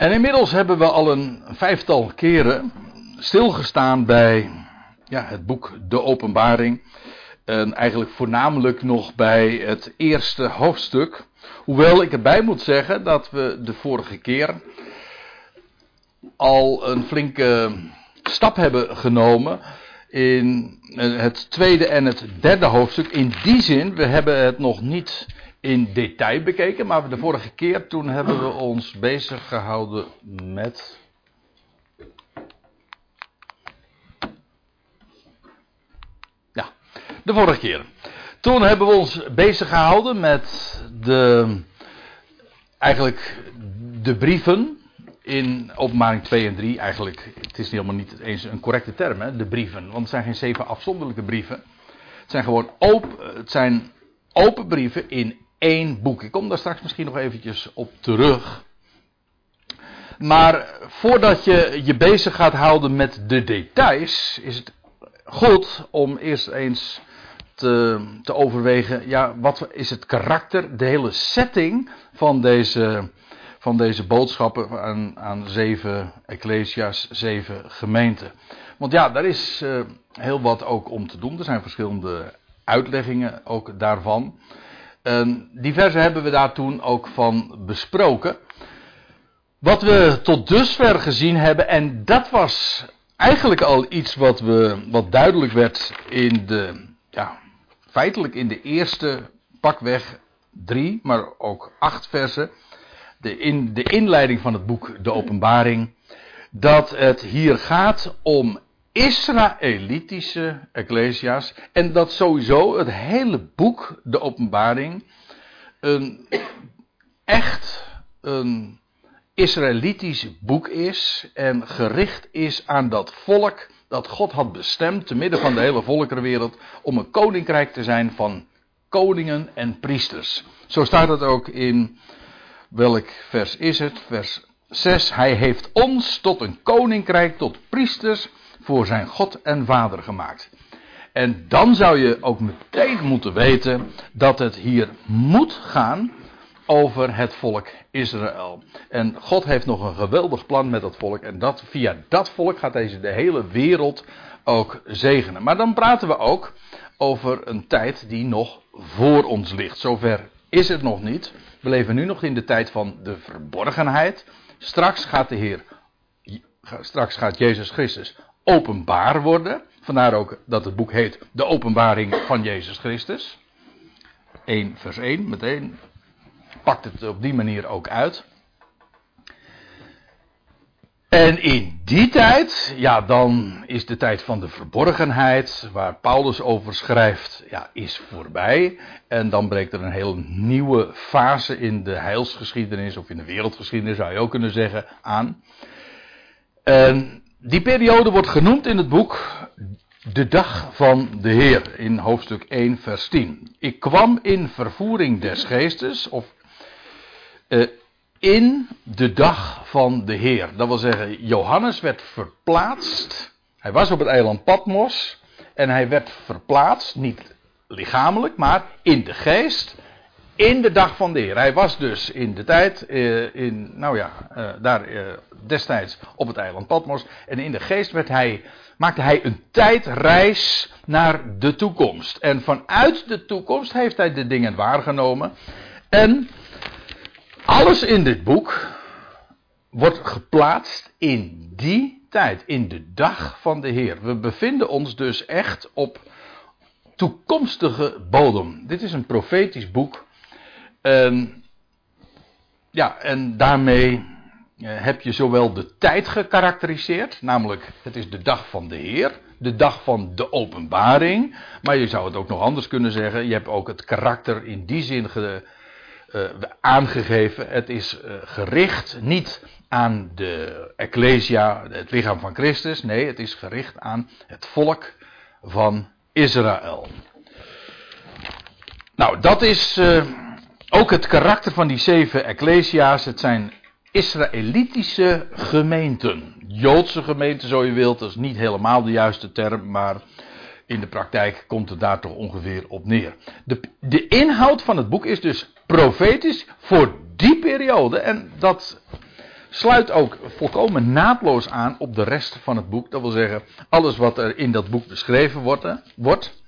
En inmiddels hebben we al een vijftal keren stilgestaan bij ja, het boek De Openbaring. En eigenlijk voornamelijk nog bij het eerste hoofdstuk. Hoewel ik erbij moet zeggen dat we de vorige keer al een flinke stap hebben genomen in het tweede en het derde hoofdstuk. In die zin, we hebben het nog niet in detail bekeken, maar de vorige keer toen hebben we ons bezig gehouden met. Ja, de vorige keer. Toen hebben we ons bezig gehouden met de. Eigenlijk de brieven in openbaring 2 en 3. Eigenlijk, het is helemaal niet eens een correcte term, hè, de brieven. Want het zijn geen zeven afzonderlijke brieven. Het zijn gewoon open, het zijn open brieven in één boek. Ik kom daar straks misschien nog eventjes op terug. Maar voordat je je bezig gaat houden met de details, is het goed om eerst eens te, te overwegen, ja, wat is het karakter, de hele setting van deze, van deze boodschappen aan, aan zeven ecclesia's, zeven gemeenten. Want ja, daar is uh, heel wat ook om te doen. Er zijn verschillende uitleggingen ook daarvan. Uh, diverse hebben we daar toen ook van besproken. Wat we tot dusver gezien hebben, en dat was eigenlijk al iets wat, we, wat duidelijk werd in de, ja, feitelijk in de eerste pakweg drie, maar ook acht versen. De, in, de inleiding van het boek De Openbaring. Dat het hier gaat om Israëlitische Ecclesia's. En dat sowieso het hele boek, de openbaring, een echt een Israëlitisch boek is. En gericht is aan dat volk dat God had bestemd, te midden van de hele volkerenwereld, om een koninkrijk te zijn van koningen en priesters. Zo staat het ook in, welk vers is het? Vers 6. Hij heeft ons tot een koninkrijk, tot priesters voor zijn God en Vader gemaakt. En dan zou je ook meteen moeten weten dat het hier moet gaan over het volk Israël. En God heeft nog een geweldig plan met dat volk. En dat, via dat volk gaat deze de hele wereld ook zegenen. Maar dan praten we ook over een tijd die nog voor ons ligt. Zover is het nog niet. We leven nu nog in de tijd van de verborgenheid. Straks gaat de Heer, straks gaat Jezus Christus openbaar worden. Vandaar ook dat het boek heet De Openbaring van Jezus Christus. 1 vers 1, meteen pakt het op die manier ook uit. En in die tijd, ja, dan is de tijd van de verborgenheid, waar Paulus over schrijft, ja, is voorbij. En dan breekt er een heel nieuwe fase in de heilsgeschiedenis, of in de wereldgeschiedenis zou je ook kunnen zeggen, aan. En die periode wordt genoemd in het boek de dag van de Heer in hoofdstuk 1 vers 10. Ik kwam in vervoering des geestes of uh, in de dag van de Heer. Dat wil zeggen, Johannes werd verplaatst. Hij was op het eiland Patmos en hij werd verplaatst, niet lichamelijk, maar in de geest in de dag van de Heer. Hij was dus in de tijd, uh, in, nou ja, uh, daar uh, destijds op het eiland Patmos. En in de geest werd hij, maakte hij een tijdreis naar de toekomst. En vanuit de toekomst heeft hij de dingen waargenomen. En alles in dit boek wordt geplaatst in die tijd, in de dag van de Heer. We bevinden ons dus echt op toekomstige bodem. Dit is een profetisch boek en, ja, en daarmee eh, heb je zowel de tijd gekarakteriseerd, namelijk het is de dag van de Heer, de dag van de openbaring, maar je zou het ook nog anders kunnen zeggen, je hebt ook het karakter in die zin ge, uh, aangegeven. Het is uh, gericht niet aan de Ecclesia, het lichaam van Christus, nee, het is gericht aan het volk van Israël. Nou, dat is ook het karakter van die zeven ecclesia's, het zijn Israëlitische gemeenten. Joodse gemeenten, zo je wilt, dat is niet helemaal de juiste term, maar in de praktijk komt het daar toch ongeveer op neer. De, de inhoud van het boek is dus profetisch voor die periode. En dat sluit ook volkomen naadloos aan op de rest van het boek. Dat wil zeggen, alles wat er in dat boek beschreven wordt, wordt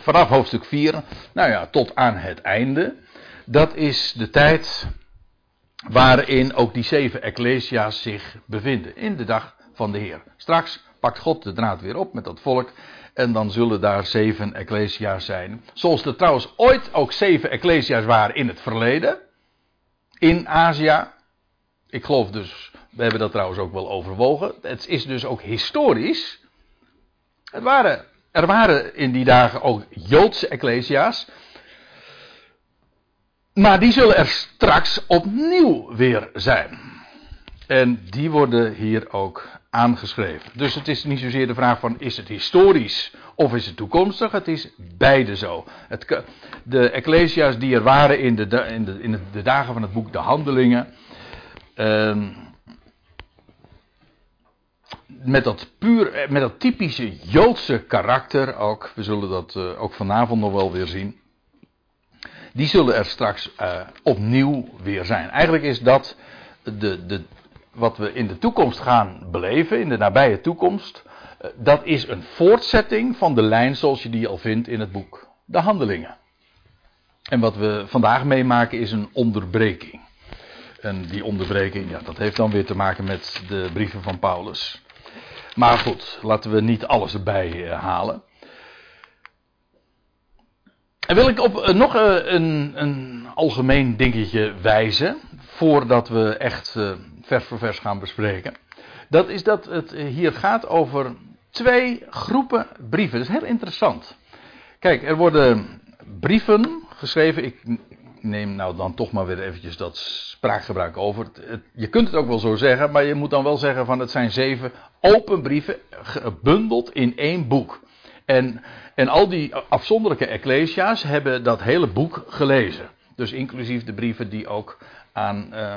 vanaf hoofdstuk 4, nou ja, tot aan het einde. Dat is de tijd waarin ook die zeven ecclesia's zich bevinden. In de dag van de Heer. Straks pakt God de draad weer op met dat volk. En dan zullen daar zeven ecclesia's zijn. Zoals er trouwens ooit ook zeven ecclesia's waren in het verleden. In Azië. Ik geloof dus, we hebben dat trouwens ook wel overwogen. Het is dus ook historisch. Waren, er waren in die dagen ook Joodse ecclesia's. Maar die zullen er straks opnieuw weer zijn. En die worden hier ook aangeschreven. Dus het is niet zozeer de vraag van is het historisch of is het toekomstig. Het is beide zo. Het, de Ecclesia's die er waren in de, in de, in de dagen van het boek De Handelingen. Uh, met dat puur, met dat typische Joodse karakter ook. We zullen dat uh, ook vanavond nog wel weer zien. Die zullen er straks uh, opnieuw weer zijn. Eigenlijk is dat de, de, wat we in de toekomst gaan beleven, in de nabije toekomst, eh, dat is een voortzetting van de lijn zoals je die al vindt in het boek De Handelingen. En wat we vandaag meemaken is een onderbreking. En die onderbreking, ja, dat heeft dan weer te maken met de brieven van Paulus. Maar goed, laten we niet alles erbij eh, halen. En wil ik op uh, nog uh, een, een, algemeen dingetje wijzen, voordat we echt vers voor vers gaan bespreken. Dat is dat het hier gaat over twee groepen brieven. Dat is heel interessant. Kijk, er worden brieven geschreven. Ik neem nou dan toch maar weer eventjes dat spraakgebruik over. Je kunt het ook wel zo zeggen, maar je moet dan wel zeggen van het zijn zeven open brieven gebundeld in één boek. En, en al die afzonderlijke ecclesia's hebben dat hele boek gelezen. Dus inclusief de brieven die ook aan, uh,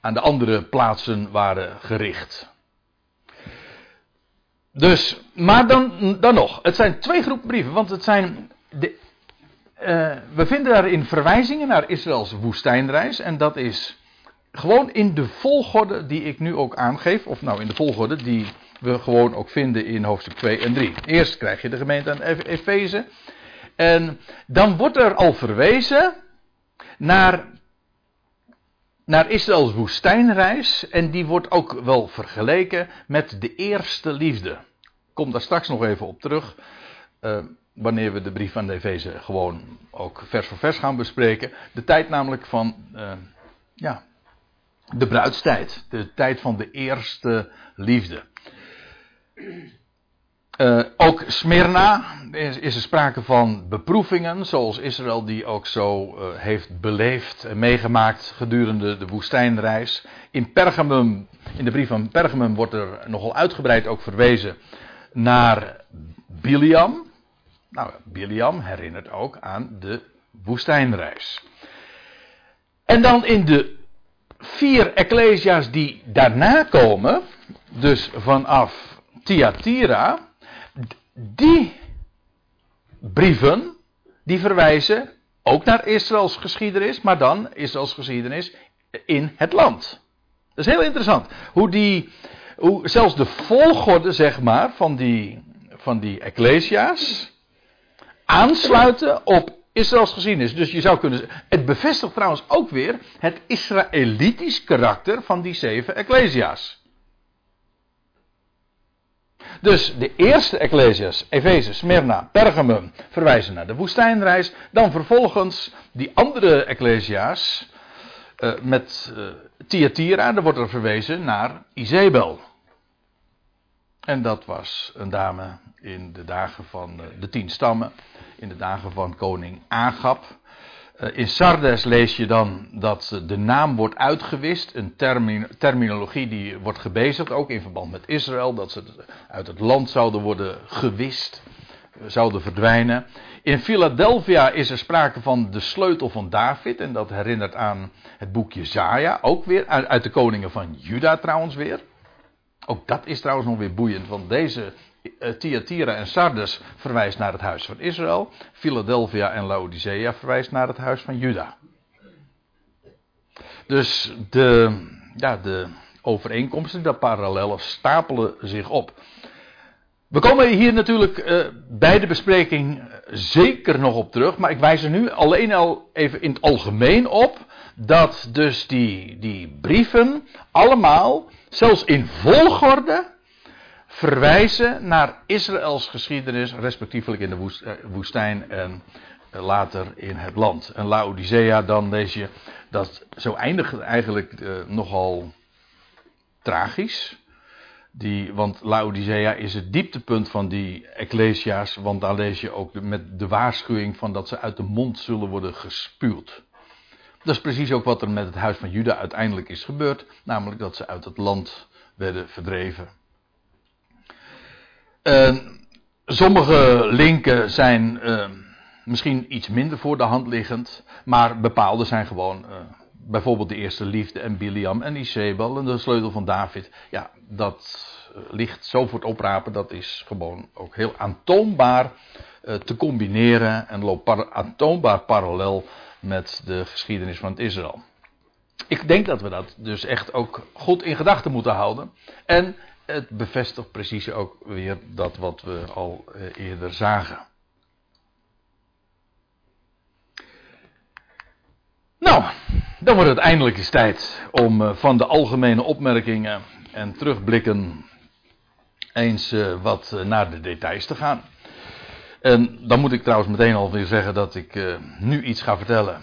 aan de andere plaatsen waren gericht. Dus, maar dan, dan nog. Het zijn twee groepen brieven, want het zijn. De, uh, we vinden daarin verwijzingen naar Israëls woestijnreis. En dat is gewoon in de volgorde die ik nu ook aangeef. Of nou in de volgorde die we gewoon ook vinden in hoofdstuk 2 en 3. Eerst krijg je de gemeente aan Efeze. En dan wordt er al verwezen naar naar Israëls woestijnreis. En die wordt ook wel vergeleken met de eerste liefde. Kom daar straks nog even op terug. Uh, wanneer we de brief van de Efeze gewoon ook vers voor vers gaan bespreken. De tijd namelijk van uh, ja, de bruidstijd. De tijd van de eerste liefde. Uh, ook Smyrna is, er sprake van beproevingen, zoals Israël die ook zo uh, heeft beleefd en meegemaakt gedurende de woestijnreis. In Pergamum, in de brief van Pergamum wordt er nogal uitgebreid ook verwezen naar Biliam. Nou, Biliam herinnert ook aan de woestijnreis. En dan in de vier ecclesia's die daarna komen, dus vanaf Thyatira, die brieven, die verwijzen ook naar Israëls geschiedenis, maar dan Israëls geschiedenis in het land. Dat is heel interessant. Hoe die, hoe zelfs de volgorde, zeg maar, van die, van die ecclesia's aansluiten op Israëls geschiedenis. Dus je zou kunnen het bevestigt trouwens ook weer het Israëlitisch karakter van die zeven ecclesia's. Dus de eerste Ecclesias, Efeze, Smyrna, Pergamum, verwijzen naar de woestijnreis. Dan vervolgens die andere Ecclesia's uh, met uh, Thyatira, daar wordt er verwezen naar Izebel. En dat was een dame in de dagen van uh, de tien stammen, in de dagen van koning Agab. Eh, in Sardes lees je dan dat de naam wordt uitgewist, een terminologie die wordt gebezigd, ook in verband met Israël, dat ze uit het land zouden worden gewist, zouden verdwijnen. In Philadelphia is er sprake van de sleutel van David, en dat herinnert aan het boek Jezaja, ook weer uit de koningen van Juda trouwens weer. Ook dat is trouwens nog weer boeiend, want deze eh, Thyatira en Sardes verwijst naar het huis van Israël. Philadelphia en Laodicea verwijst naar het huis van Juda. Dus de, ja, de overeenkomsten, de parallellen stapelen zich op. We komen hier natuurlijk uh, bij de bespreking zeker nog op terug, maar ik wijs er nu alleen al even in het algemeen op dat dus die, die brieven allemaal, zelfs in volgorde, verwijzen naar Israëls geschiedenis, respectievelijk in de eh, woestijn en eh, later in het land. En Laodicea, dan lees je dat zo eindigt eigenlijk uh, nogal tragisch. Die, want Laodicea is het dieptepunt van die Ecclesia's, want daar lees je ook met de waarschuwing van dat ze uit de mond zullen worden gespuwd. Dat is precies ook wat er met het huis van Juda uiteindelijk is gebeurd, namelijk dat ze uit het land werden verdreven. Uh, sommige linken zijn uh, misschien iets minder voor de hand liggend, maar bepaalde zijn gewoon uh, bijvoorbeeld de eerste liefde en Biliam en Isabel en de sleutel van David. Ja, dat eh, ligt zo voor het oprapen, dat is gewoon ook heel aantoonbaar te combineren en loopt aantoonbaar parallel met de geschiedenis van het Israël. Ik denk dat we dat dus echt ook goed in gedachten moeten houden. En het bevestigt precies ook weer dat wat we al eh, eerder zagen. Nou, dan wordt het eindelijk eens tijd om eh, van de algemene opmerkingen en terugblikken eens eh, wat naar de details te gaan. En dan moet ik trouwens meteen alweer zeggen dat ik nu iets ga vertellen.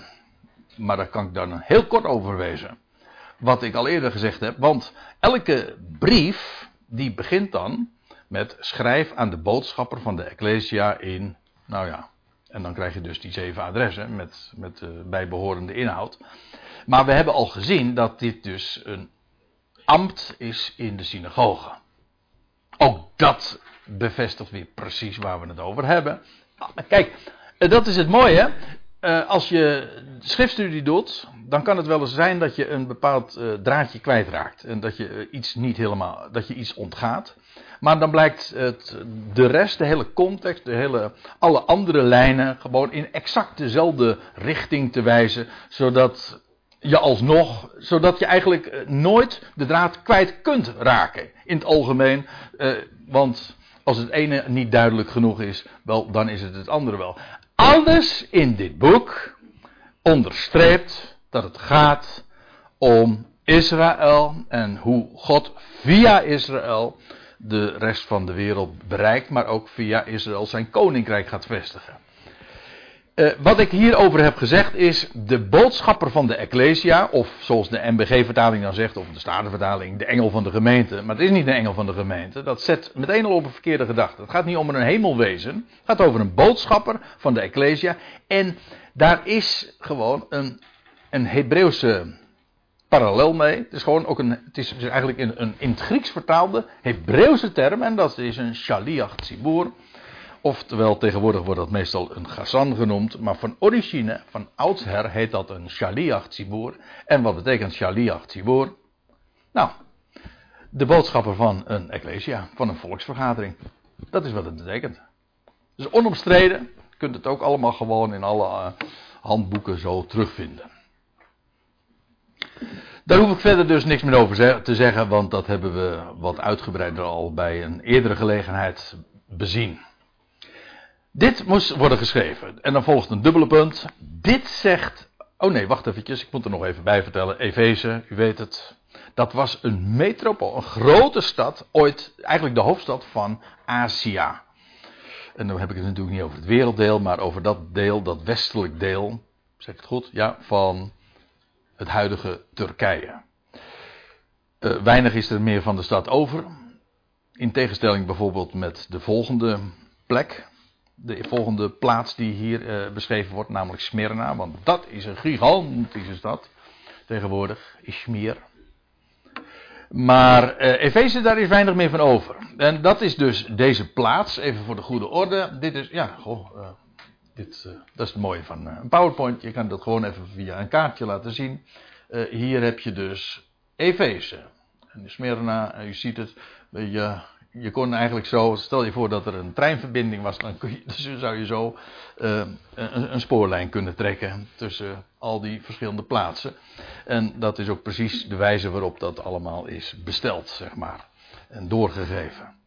Maar daar kan ik dan heel kort over wezen. Wat ik al eerder gezegd heb. Want elke brief die begint dan met schrijf aan de boodschapper van de Ecclesia in, nou ja, en dan krijg je dus die zeven adressen met, met de bijbehorende inhoud. Maar we hebben al gezien dat dit dus een ambt is in de synagoge. Ook dat bevestigt weer precies waar we het over hebben. Kijk, dat is het mooie. Uh, als je schriftstudie doet, dan kan het wel eens zijn dat je een bepaald uh, draadje kwijtraakt. En dat je uh, iets niet helemaal, dat je iets ontgaat. Maar dan blijkt het, de rest, de hele context, de hele, alle andere lijnen gewoon in exact dezelfde richting te wijzen. Zodat je alsnog, zodat je eigenlijk nooit de draad kwijt kunt raken. In het algemeen, want als het ene niet duidelijk genoeg is, wel, dan is het het andere wel. Alles in dit boek onderstreept dat het gaat om Israël en hoe God via Israël de rest van de wereld bereikt, maar ook via Israël zijn koninkrijk gaat vestigen. Uh, wat ik hierover heb gezegd is de boodschapper van de Ecclesia, of zoals de MBG-vertaling dan zegt, of de Statenvertaling, de engel van de gemeente. Maar het is niet de engel van de gemeente, dat zet meteen al op een verkeerde gedachte. Het gaat niet om een hemelwezen, het gaat over een boodschapper van de Ecclesia. En daar is gewoon een, een Hebreeuwse parallel mee. Het is gewoon ook een, het is eigenlijk een, een in het Grieks vertaalde Hebreeuwse term, en dat is een shaliach tzibur. Oftewel, tegenwoordig wordt dat meestal een Gazan genoemd. Maar van origine, van oudsher, heet dat een Shaliach Tzibur. En wat betekent Shaliach Tzibur? Nou, de boodschapper van een ecclesia, van een volksvergadering. Dat is wat het betekent. Dus onomstreden. Je kunt het ook allemaal gewoon in alle uh, handboeken zo terugvinden. Daar hoef ik verder dus niks meer over te zeggen, want dat hebben we wat uitgebreider al bij een eerdere gelegenheid bezien. Dit moest worden geschreven. En dan volgt een dubbele punt. Dit zegt. Oh nee, wacht eventjes. Ik moet er nog even bij vertellen. Efeze, u weet het. Dat was een metropool, een grote stad. Ooit eigenlijk de hoofdstad van Azië. En dan heb ik het natuurlijk niet over het werelddeel, maar over dat deel, dat westelijk deel. Zeg ik het goed? Ja, van het huidige Turkije. Uh, weinig is er meer van de stad over. In tegenstelling bijvoorbeeld met de volgende plek de volgende plaats die hier uh, beschreven wordt, namelijk Smyrna. Want dat is een gigantische stad tegenwoordig, Ishmir. Maar uh, Efeze, daar is weinig meer van over. En dat is dus deze plaats, even voor de goede orde. Dit is, ja, goh, dit, dat is het mooie van een PowerPoint. Je kan dat gewoon even via een kaartje laten zien. hier heb je dus Efeze. En Smyrna, u ziet het, je je kon eigenlijk zo, stel je voor dat er een treinverbinding was, dan je, dus zou je zo een, een, spoorlijn kunnen trekken tussen al die verschillende plaatsen. En dat is ook precies de wijze waarop dat allemaal is besteld, zeg maar, en doorgegeven.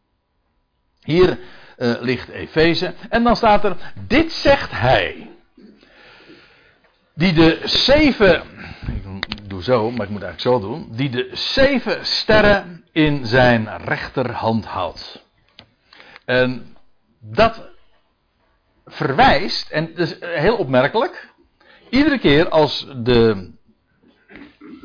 Hier uh, ligt Efeze en dan staat er, dit zegt hij, die de zeven, ik doe zo, maar ik moet eigenlijk zo doen, die de zeven sterren in zijn rechterhand houdt. En dat verwijst, en dat is heel opmerkelijk, iedere keer als de,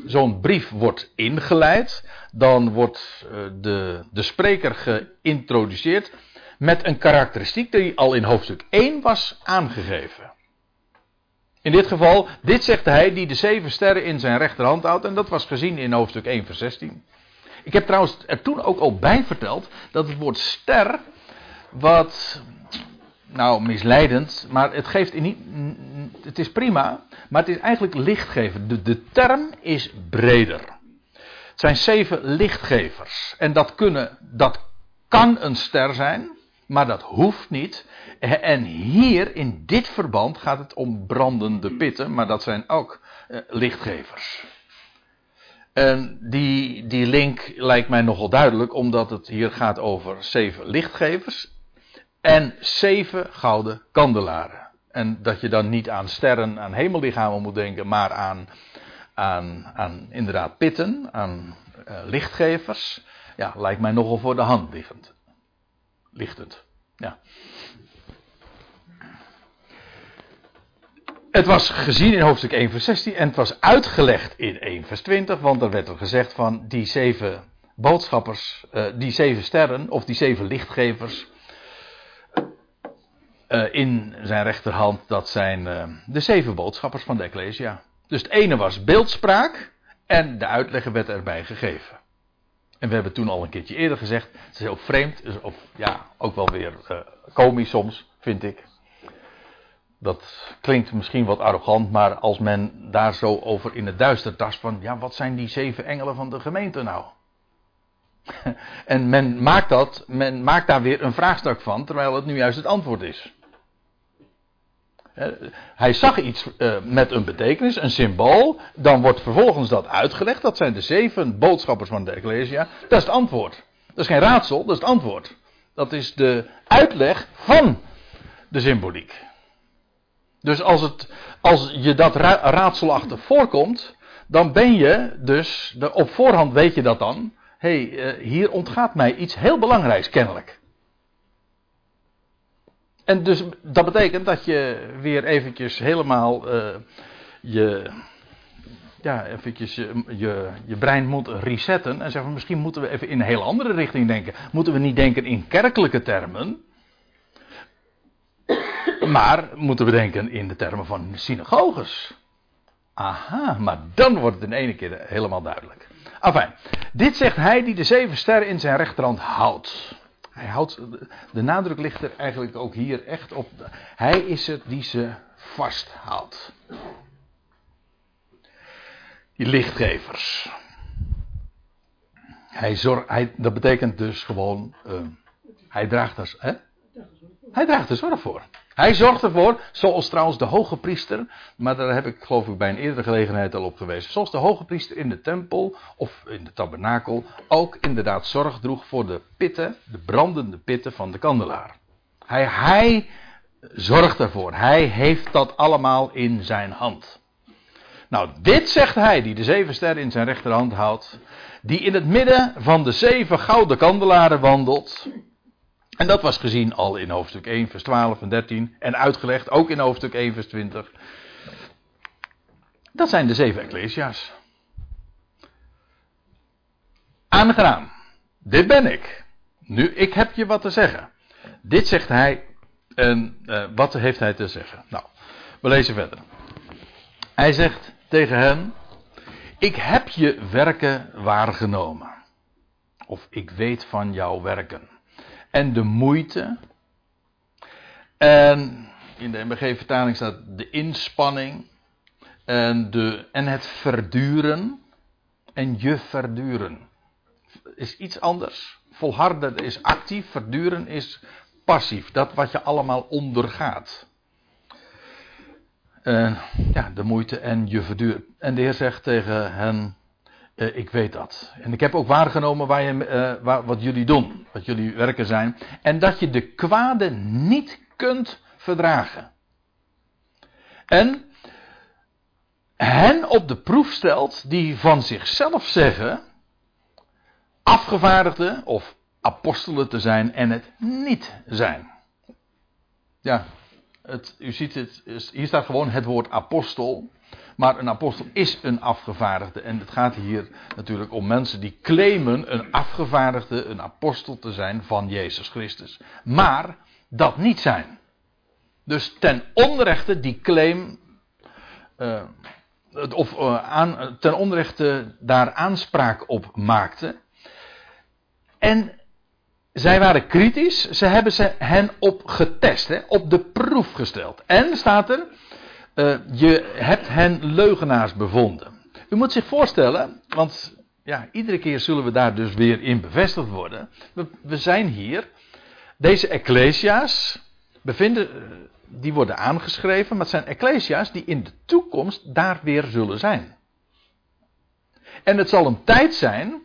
zo'n brief wordt ingeleid, dan wordt eh, de, de spreker geïntroduceerd met een karakteristiek die al in hoofdstuk 1 was aangegeven. In dit geval, dit zegt hij die de zeven sterren in zijn rechterhand houdt, en dat was gezien in hoofdstuk 1, vers 16. Ik heb trouwens er toen ook al bij verteld dat het woord ster, wat, nou misleidend, maar het geeft in niet, het is prima, maar het is eigenlijk lichtgever. De, de term is breder. Het zijn zeven lichtgevers. En dat, kunnen, dat kan een ster zijn, maar dat hoeft niet. En hier in dit verband gaat het om brandende pitten, maar dat zijn ook eh, lichtgevers. En die, die link lijkt mij nogal duidelijk, omdat het hier gaat over zeven lichtgevers en zeven gouden kandelaren. En dat je dan niet aan sterren, aan hemellichamen moet denken, maar aan, aan, aan inderdaad pitten, aan uh, lichtgevers. Ja, lijkt mij nogal voor de hand liggend. Lichtend. Ja. Het was gezien in hoofdstuk 1 vers 16 en het was uitgelegd in 1 vers 20, want er werd er gezegd van die zeven boodschappers, uh, die zeven sterren of die zeven lichtgevers uh, in zijn rechterhand, dat zijn uh, de zeven boodschappers van de Ecclesia. Dus het ene was beeldspraak en de uitleg werd erbij gegeven. En we hebben toen al een keertje eerder gezegd, het is ook vreemd, of ja, ook wel weer komisch soms, vind ik dat klinkt misschien wat arrogant, maar als men daar zo over in het duister tast van, ja, wat zijn die zeven engelen van de gemeente nou? en men maakt dat, men maakt daar weer een vraagstuk van, terwijl het nu juist het antwoord is. Hij zag iets uh, met een betekenis, een symbool, dan wordt vervolgens dat uitgelegd, dat zijn de zeven boodschappers van de Ecclesia, dat is het antwoord. Dat is geen raadsel, dat is het antwoord. Dat is de uitleg van de symboliek. Dus als, het, als je dat ra raadselachtig voorkomt, dan ben je dus, op voorhand weet je dat dan, hé, hey, uh, hier ontgaat mij iets heel belangrijks kennelijk. En dus dat betekent dat je weer eventjes helemaal uh, je, ja, eventjes je, je, je, brein moet resetten en zeggen misschien moeten we even in een heel andere richting denken. Moeten we niet denken in kerkelijke termen, maar moeten we denken in de termen van synagoges. Aha, maar dan wordt het in één keer helemaal duidelijk. Enfin, dit zegt hij die de zeven sterren in zijn rechterhand houdt. Hij houdt, de nadruk ligt er eigenlijk ook hier echt op. Hij is het die ze vasthoudt. Die lichtgevers. Hij zorgt, hij, dat betekent dus gewoon, uh, hij draagt er, hè? Hij draagt er zorg voor. Hij zorgt ervoor, zoals trouwens de hoge priester, maar daar heb ik geloof ik bij een eerdere gelegenheid al op gewezen, zoals de hoge priester in de tempel of in de tabernakel ook inderdaad zorg droeg voor de pitten, de brandende pitten van de kandelaar. Hij, hij zorgt ervoor, hij heeft dat allemaal in zijn hand. Nou, dit zegt hij, die de zeven sterren in zijn rechterhand houdt, die in het midden van de zeven gouden kandelaren wandelt. En dat was gezien al in hoofdstuk 1, vers 12 en 13. En uitgelegd ook in hoofdstuk 1, vers 20. Dat zijn de zeven Ecclesia's. Aangenaam. Dit ben ik. Nu, ik heb je wat te zeggen. Dit zegt hij. En uh, wat heeft hij te zeggen? Nou, we lezen verder. Hij zegt tegen hen: Ik heb je werken waargenomen. Of ik weet van jouw werken en de moeite. En in de MBG-vertaling staat de inspanning en, de, en het verduren en je verduren. is iets anders. Volharden is actief, verduren is passief. Dat wat je allemaal ondergaat. Uh, ja, de moeite en je verduren. En de Heer zegt tegen hen: uh, Ik weet dat. En ik heb ook waargenomen waar je, uh, waar, wat jullie doen, wat jullie werken zijn. En dat je de kwade niet kunt verdragen. En hen op de proef stelt die van zichzelf zeggen afgevaardigden of apostelen te zijn en het niet zijn. Ja, het, u ziet het, hier staat gewoon het woord apostel. Maar een apostel is een afgevaardigde. En het gaat hier natuurlijk om mensen die claimen een afgevaardigde, een apostel te zijn van Jezus Christus. Maar dat niet zijn. Dus ten onrechte die claim. Uh, of uh, aan, ten onrechte daar aanspraak op maakte. En zij waren kritisch, ze hebben ze hen op getest, hè, op de proef gesteld. En staat er, uh, je hebt hen leugenaars bevonden. U moet zich voorstellen, want ja, iedere keer zullen we daar dus weer in bevestigd worden. We, we zijn hier, deze ecclesia's bevinden, eh, die worden aangeschreven, maar het zijn ecclesia's die in de toekomst daar weer zullen zijn. En het zal een tijd zijn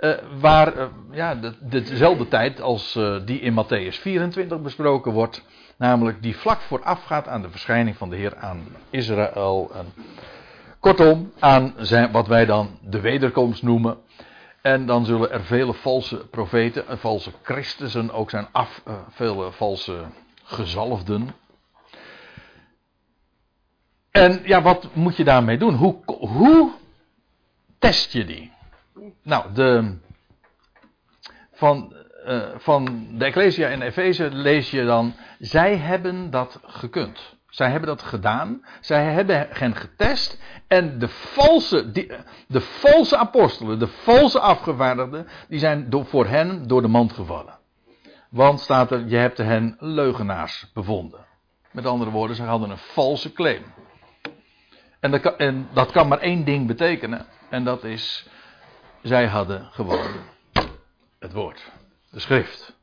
uh, waar, ja, de, dezelfde tijd als die in Matthäus 24 besproken wordt. Namelijk die vlak voorafgaat aan de verschijning van de Heer aan Israël. En, kortom, aan zijn, wat wij dan de wederkomst noemen. En dan zullen er vele valse profeten en valse Christussen ook zijn af, vele valse gezalfden. En ja, wat moet je daarmee doen? Hoe, hoe test je die? Nou, de, van, uh, van de Ecclesia in Efeze lees je dan, zij hebben dat gekund. Zij hebben dat gedaan. Zij hebben hen getest. En de valse, de valse apostelen, de valse afgevaardigden, die zijn door, voor hen door de mand gevallen. Want staat er, je hebt hen leugenaars bevonden. Met andere woorden, ze hadden een valse claim. En dat kan, en dat kan maar één ding betekenen. En dat is zij hadden gewoon het woord, de schrift.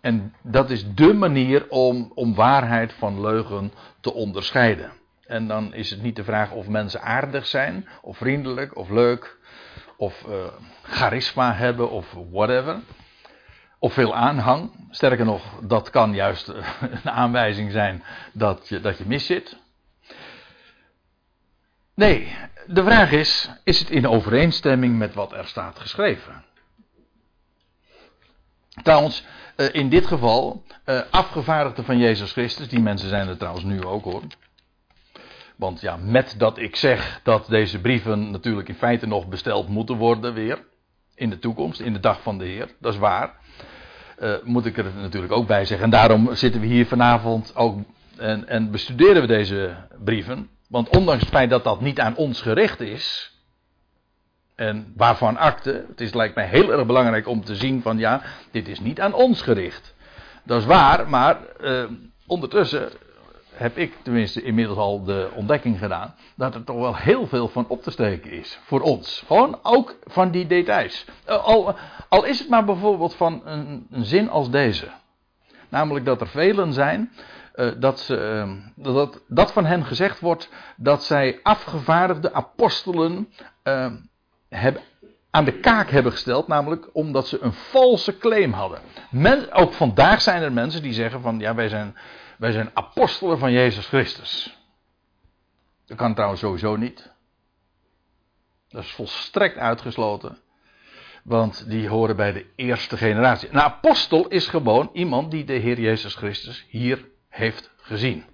En dat is dé manier om, om waarheid van leugen te onderscheiden. En dan is het niet de vraag of mensen aardig zijn, of vriendelijk, of leuk, of uh, charisma hebben, of whatever. Of veel aanhang. Sterker nog, dat kan juist een aanwijzing zijn dat je, dat je miszit. Nee, de vraag is: is het in overeenstemming met wat er staat geschreven? Trouwens, eh, in dit geval, eh, afgevaardigden van Jezus Christus, die mensen zijn er trouwens nu ook hoor. Want ja, met dat ik zeg dat deze brieven natuurlijk in feite nog besteld moeten worden weer. In de toekomst, in de dag van de Heer, dat is waar. Uh, moet ik er natuurlijk ook bij zeggen. En daarom zitten we hier vanavond ook en, en bestuderen we deze brieven. Want ondanks het feit dat dat niet aan ons gericht is. En waarvan akte, het is lijkt mij heel erg belangrijk om te zien van ja, dit is niet aan ons gericht. Dat is waar, maar eh, ondertussen heb ik tenminste inmiddels al de ontdekking gedaan dat er toch wel heel veel van op te steken is voor ons. Gewoon ook van die details. Eh, al, is het maar bijvoorbeeld van een, een zin als deze. Namelijk dat er velen zijn uh, dat, ze, uh, dat, dat van hen gezegd wordt dat zij afgevaardigde apostelen uh, hebben, aan de kaak hebben gesteld, namelijk omdat ze een valse claim hadden. Men, ook vandaag zijn er mensen die zeggen van ja, wij zijn, wij zijn apostelen van Jezus Christus. Dat kan trouwens sowieso niet. Dat is volstrekt uitgesloten. Want die horen bij de eerste generatie. Een apostel is gewoon iemand die de Heer Jezus Christus hier heeft gezien.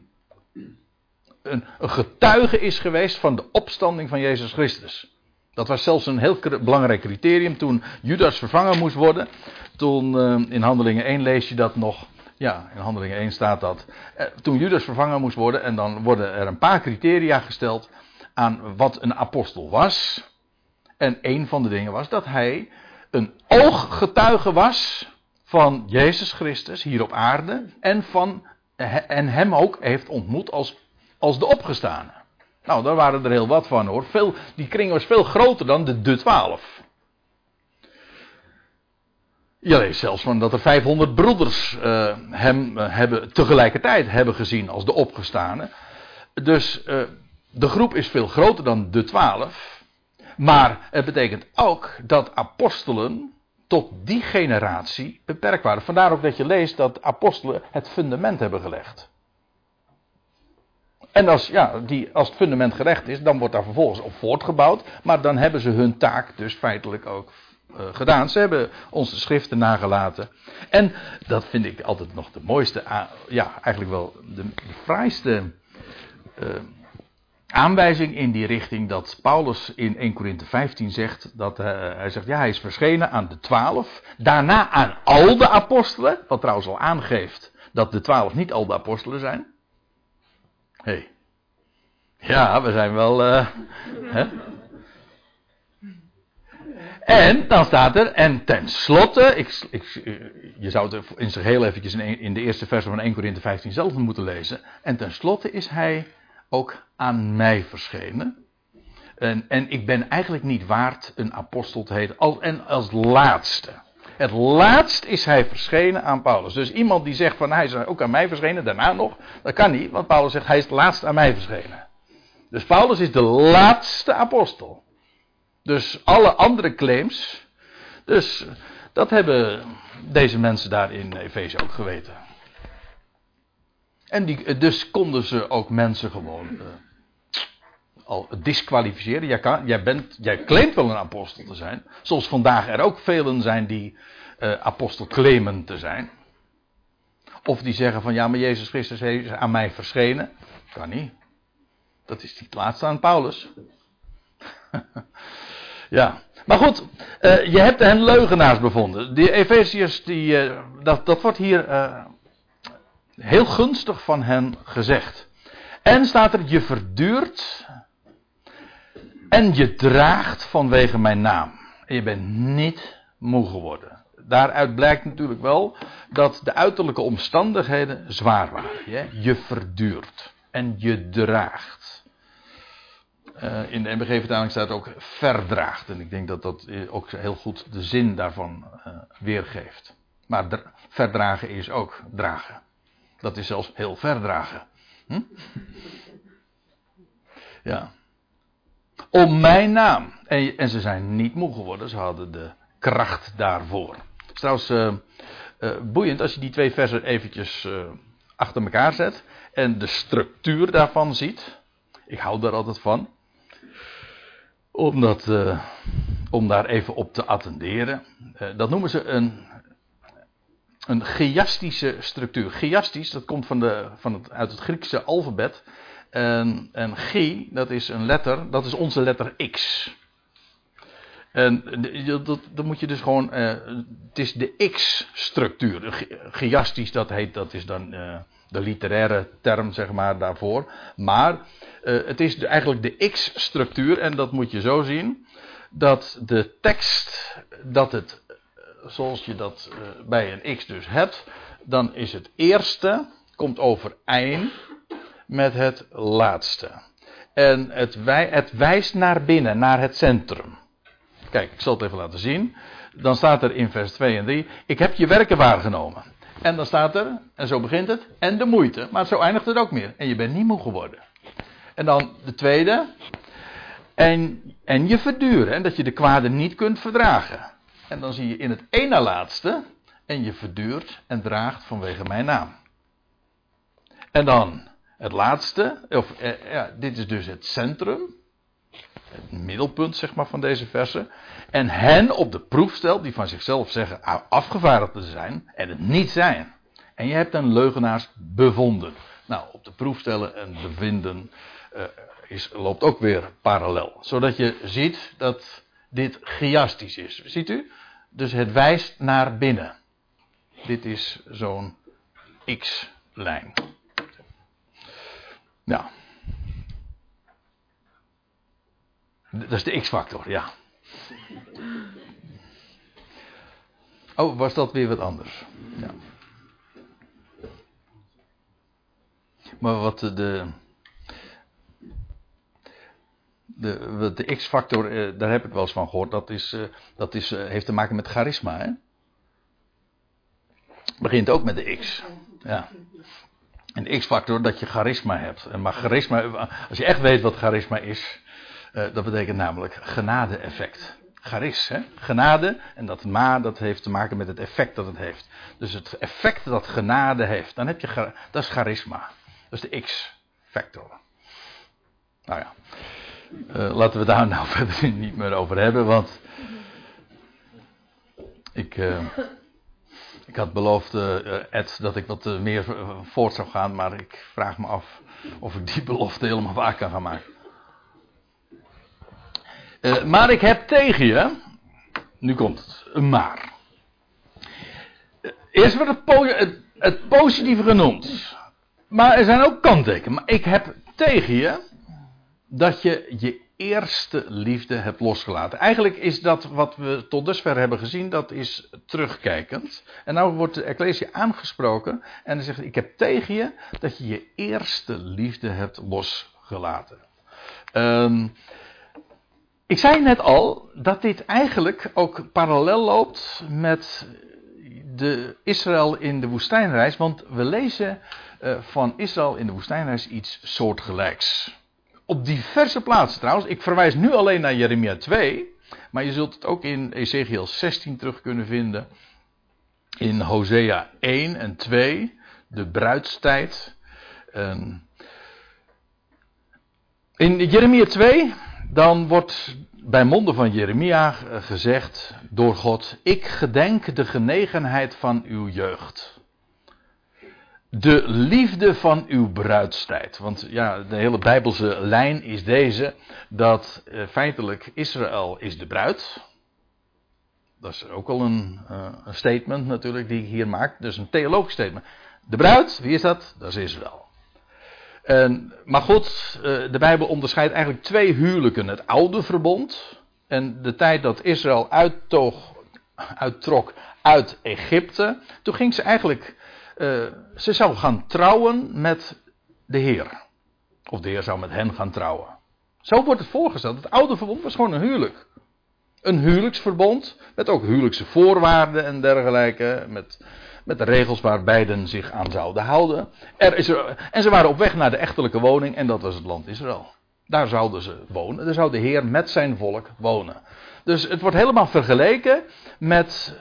Een, een getuige is geweest van de opstanding van Jezus Christus. Dat was zelfs een heel belangrijk criterium toen Judas vervangen moest worden. Toen uh, in Handelingen 1 lees je dat nog. Ja, in Handelingen 1 staat dat. Uh, toen Judas vervangen moest worden en dan worden er een paar criteria gesteld aan wat een apostel was. En een van de dingen was dat hij een ooggetuige was van Jezus Christus hier op aarde en van en hem ook heeft ontmoet als, als de opgestane. Nou, daar waren er heel wat van hoor. Veel, die kring was veel groter dan de, de twaalf. Je leest zelfs van dat er 500 broeders uh, hem uh, hebben, tegelijkertijd hebben gezien als de opgestane. Dus uh, de groep is veel groter dan de twaalf. Maar het betekent ook dat apostelen tot die generatie beperkt waren. Vandaar ook dat je leest dat apostelen het fundament hebben gelegd. En als, ja, die, als het fundament gerecht is, dan wordt daar vervolgens op voortgebouwd. Maar dan hebben ze hun taak dus feitelijk ook uh, gedaan. Ze hebben onze schriften nagelaten. En dat vind ik altijd nog de mooiste, ja, eigenlijk wel de, de fraaiste uh, aanwijzing in die richting. Dat Paulus in 1 Korinthe 15 zegt, dat uh, hij zegt, ja, hij is verschenen aan de twaalf. Daarna aan al de apostelen. Wat trouwens al aangeeft dat de twaalf niet al de apostelen zijn. Hey. Ja, we zijn wel. Uh, hè? En dan staat er, en tenslotte, ik, je zou het in zich heel eventjes in, in de eerste vers van 1 Corinthië 15 zelf moeten lezen. En tenslotte is hij ook aan mij verschenen. En, en ik ben eigenlijk niet waard een apostel te heten. En als laatste. Het laatst is hij verschenen aan Paulus. Dus iemand die zegt van hij is ook aan mij verschenen, daarna nog, dat kan niet, want Paulus zegt hij is het laatst aan mij verschenen. Dus Paulus is de laatste apostel. Dus alle andere claims, dus dat hebben deze mensen daar in Efeze ook geweten. En die, dus konden ze ook mensen gewoon uh, al disqualificeren. Jij, kan, jij, bent, jij claimt wel een apostel te zijn. Zoals vandaag er ook velen zijn die uh, apostel claimen te zijn. Of die zeggen van ja, maar Jezus Christus is aan mij verschenen. Kan niet. Dat is niet laatste aan Paulus. ja. Maar goed, uh, je hebt hen leugenaars bevonden. Die Efeziërs, die, uh, dat, dat wordt hier heel gunstig van hen gezegd. En staat er, je verduurt en je draagt vanwege mijn naam. En je bent niet moe geworden. Daaruit blijkt natuurlijk wel dat de uiterlijke omstandigheden zwaar waren. Je verduurt en je draagt. Uh, in de MBG-vertaling staat ook verdraagt. En ik denk dat dat ook heel goed de zin daarvan uh, weergeeft. Maar verdragen is ook dragen. Dat is zelfs heel verdragen. Hm? Ja. Om mijn naam. En, en, ze zijn niet moe geworden. Ze hadden de kracht daarvoor. Het is trouwens uh, boeiend als je die twee versen eventjes achter elkaar zet. En de structuur daarvan ziet. Ik hou daar altijd van om, dat, om daar even op te attenderen. Dat noemen ze een, een structuur. Chiastisch, dat komt van de, van het, uit het Griekse alfabet. En, en G, dat is een letter, dat is onze letter X. En dat, dat moet je dus gewoon. Uh, het is de X-structuur. Chiastisch, dat heet, dat is dan de literaire term, zeg maar, daarvoor. Maar uh, het is eigenlijk de X-structuur, en dat moet je zo zien, dat de tekst, dat het, zoals je dat bij een X dus hebt, dan is het eerste, komt overeen met het laatste. En het, wij, het wijst naar binnen, naar het centrum. Kijk, ik zal het even laten zien. Dan staat er in vers 2 en 3: Ik heb je werken waargenomen. En dan staat er, en zo begint het, en de moeite. Maar zo eindigt het ook meer. En je bent niet moe geworden. En dan de tweede. En, en je verduren. En dat je de kwade niet kunt verdragen. En dan zie je in het ene laatste. En je verduurt en draagt vanwege mijn naam. En dan het laatste. Of, eh, ja, dit is dus het centrum. Het middelpunt zeg maar van deze verse. En hen op de proef stelt die van zichzelf zeggen afgevaardigd te zijn. En het niet zijn. En je hebt een leugenaars bevonden. Nou, op de proef stellen en bevinden uh, is, loopt ook weer parallel. Zodat je ziet dat dit chiastisch is. Ziet u? Dus het wijst naar binnen. Dit is zo'n X-lijn. Ja. Dat is de X-factor, ja. Oh, was dat weer wat anders? Ja. Maar wat de. De, de X-factor, eh, daar heb ik wel eens van gehoord. Dat, is, eh, dat is, eh, heeft te maken met charisma. Hè? Begint ook met de X. Ja. En de X-factor dat je charisma hebt. Maar charisma, als je echt weet wat charisma is, uh, dat betekent namelijk genade-effect. Charis, hè? genade. En dat ma, dat heeft te maken met het effect dat het heeft. Dus het effect dat genade heeft, dan heb je, dat is charisma. Dat is de X-factor. Nou ja, uh, laten we daar nou verder niet meer over hebben, want ik, uh, ik had beloofd, uh, Ed, dat ik wat meer voort zou gaan, maar ik vraag me af of ik die belofte helemaal waar kan gaan maken. maar ik heb tegen je, nu komt het, een maar. Eerst wordt het, het, het positieve genoemd. Maar er zijn ook kanttekenen. Maar ik heb tegen je dat je je eerste liefde hebt losgelaten. Eigenlijk is dat wat we tot dusver hebben gezien, dat is terugkijkend. En nou wordt de Ecclesia aangesproken en dan zegt ik heb tegen je dat je je eerste liefde hebt losgelaten. Um, ik zei net al dat dit eigenlijk ook parallel loopt met de Israël in de woestijnreis, want we lezen uh, van Israël in de woestijnreis iets soortgelijks. Op diverse plaatsen trouwens. Ik verwijs nu alleen naar Jeremia 2. Maar je zult het ook in Ezekiel 16 terug kunnen vinden. In Hosea 1 en 2. De bruidstijd. in Jeremia 2. Dan wordt bij monden van Jeremia gezegd door God: Ik gedenk de genegenheid van uw jeugd de liefde van uw bruidstijd. Want ja, de hele Bijbelse lijn is deze: dat eh, feitelijk Israël is de bruid. Dat is ook al een, uh, een, statement natuurlijk die ik hier maak. Dus een theologisch statement. De bruid, wie is dat? Dat is Israël. En, maar goed, uh, de Bijbel onderscheidt eigenlijk twee huwelijken: het oude verbond en de tijd dat Israël uittoog, uittrok uit Egypte. Toen ging ze eigenlijk uh, ze zou gaan trouwen met de Heer. Of de Heer zou met hen gaan trouwen. Zo wordt het voorgesteld. Het oude verbond was gewoon een huwelijk. Een huwelijksverbond met ook huwelijkse voorwaarden en dergelijke. Met, met de regels waar beiden zich aan zouden houden. Er is en ze waren op weg naar de echtelijke woning en dat was het land Israël. Daar zouden ze wonen. Daar zou de Heer met zijn volk wonen. Dus het wordt helemaal vergeleken met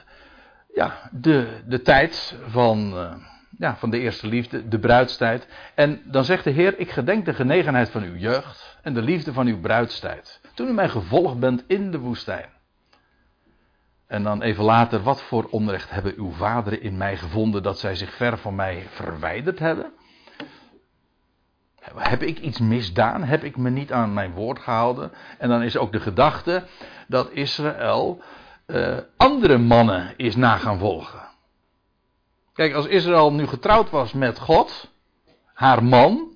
ja, de, de tijd van, uh, ja, van de eerste liefde, de bruidstijd. En dan zegt de Heer, ik gedenk de genegenheid van uw jeugd en de liefde van uw bruidstijd. Toen u mij gevolgd bent in de woestijn. En dan even later, wat voor onrecht hebben uw vaderen in mij gevonden dat zij zich ver van mij verwijderd hebben? Heb ik iets misdaan? Heb ik me niet aan mijn woord gehouden? En dan is ook de gedachte dat Israël uh, andere mannen is na gaan volgen. Kijk, als Israël nu getrouwd was met God, haar man,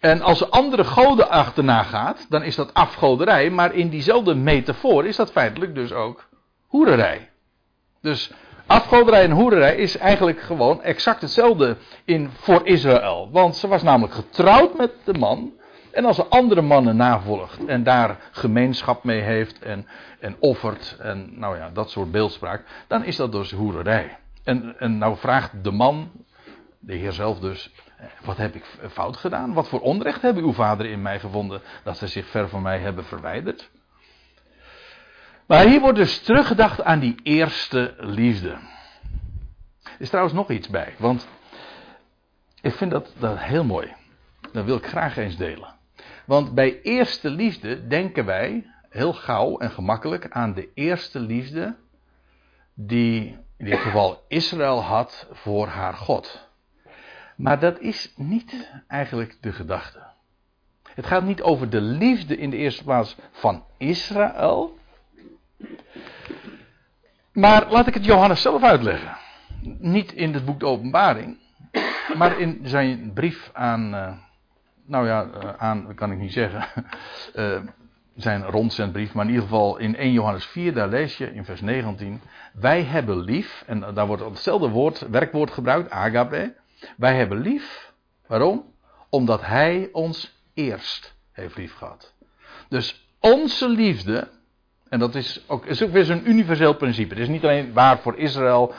en als ze andere goden achterna gaat, dan is dat afgoderij, maar in diezelfde metafoor is dat feitelijk dus ook hoererij. Dus afgoderij en hoererij is eigenlijk gewoon exact hetzelfde in, voor Israël. Want ze was namelijk getrouwd met de man, en als ze andere mannen navolgt en daar gemeenschap mee heeft en, en offert en nou ja, dat soort beeldspraak, dan is dat dus hoererij. En, en nou vraagt de man, de Heer zelf dus, wat heb ik fout gedaan? Wat voor onrecht hebben uw vader in mij gevonden dat ze zich ver van mij hebben verwijderd? Maar hier wordt dus teruggedacht aan die eerste liefde. Er is trouwens nog iets bij, want ik vind dat, dat heel mooi. Dat wil ik graag eens delen. Want bij eerste liefde denken wij heel gauw en gemakkelijk aan de eerste liefde die in dit geval Israël had voor haar God. Maar dat is niet eigenlijk de gedachte. Het gaat niet over de liefde in de eerste plaats van Israël. Maar laat ik het Johannes zelf uitleggen. Niet in het boek de Openbaring, maar in zijn brief aan. Nou ja, uh, aan kan ik niet zeggen. Uh, zijn rondzendbrief, maar in ieder geval in 1 Johannes 4, daar lees je in vers 19. Wij hebben lief, en daar wordt hetzelfde woord, werkwoord gebruikt, agape. Wij hebben lief, waarom? Omdat Hij ons eerst heeft lief gehad. Dus onze liefde, en dat is ook, is ook weer zo'n universeel principe. Het is niet alleen waar voor Israël,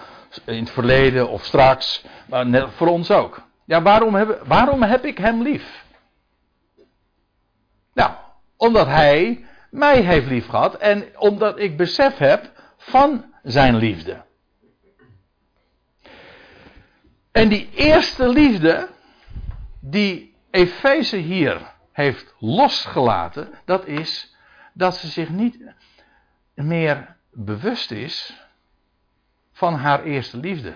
in het verleden of straks, maar net voor ons ook. Ja, waarom heb, waarom heb ik hem lief? Omdat hij mij heeft lief gehad en omdat ik besef heb van zijn liefde. En die eerste liefde die Efeze hier heeft losgelaten, dat is dat ze zich niet meer bewust is van haar eerste liefde.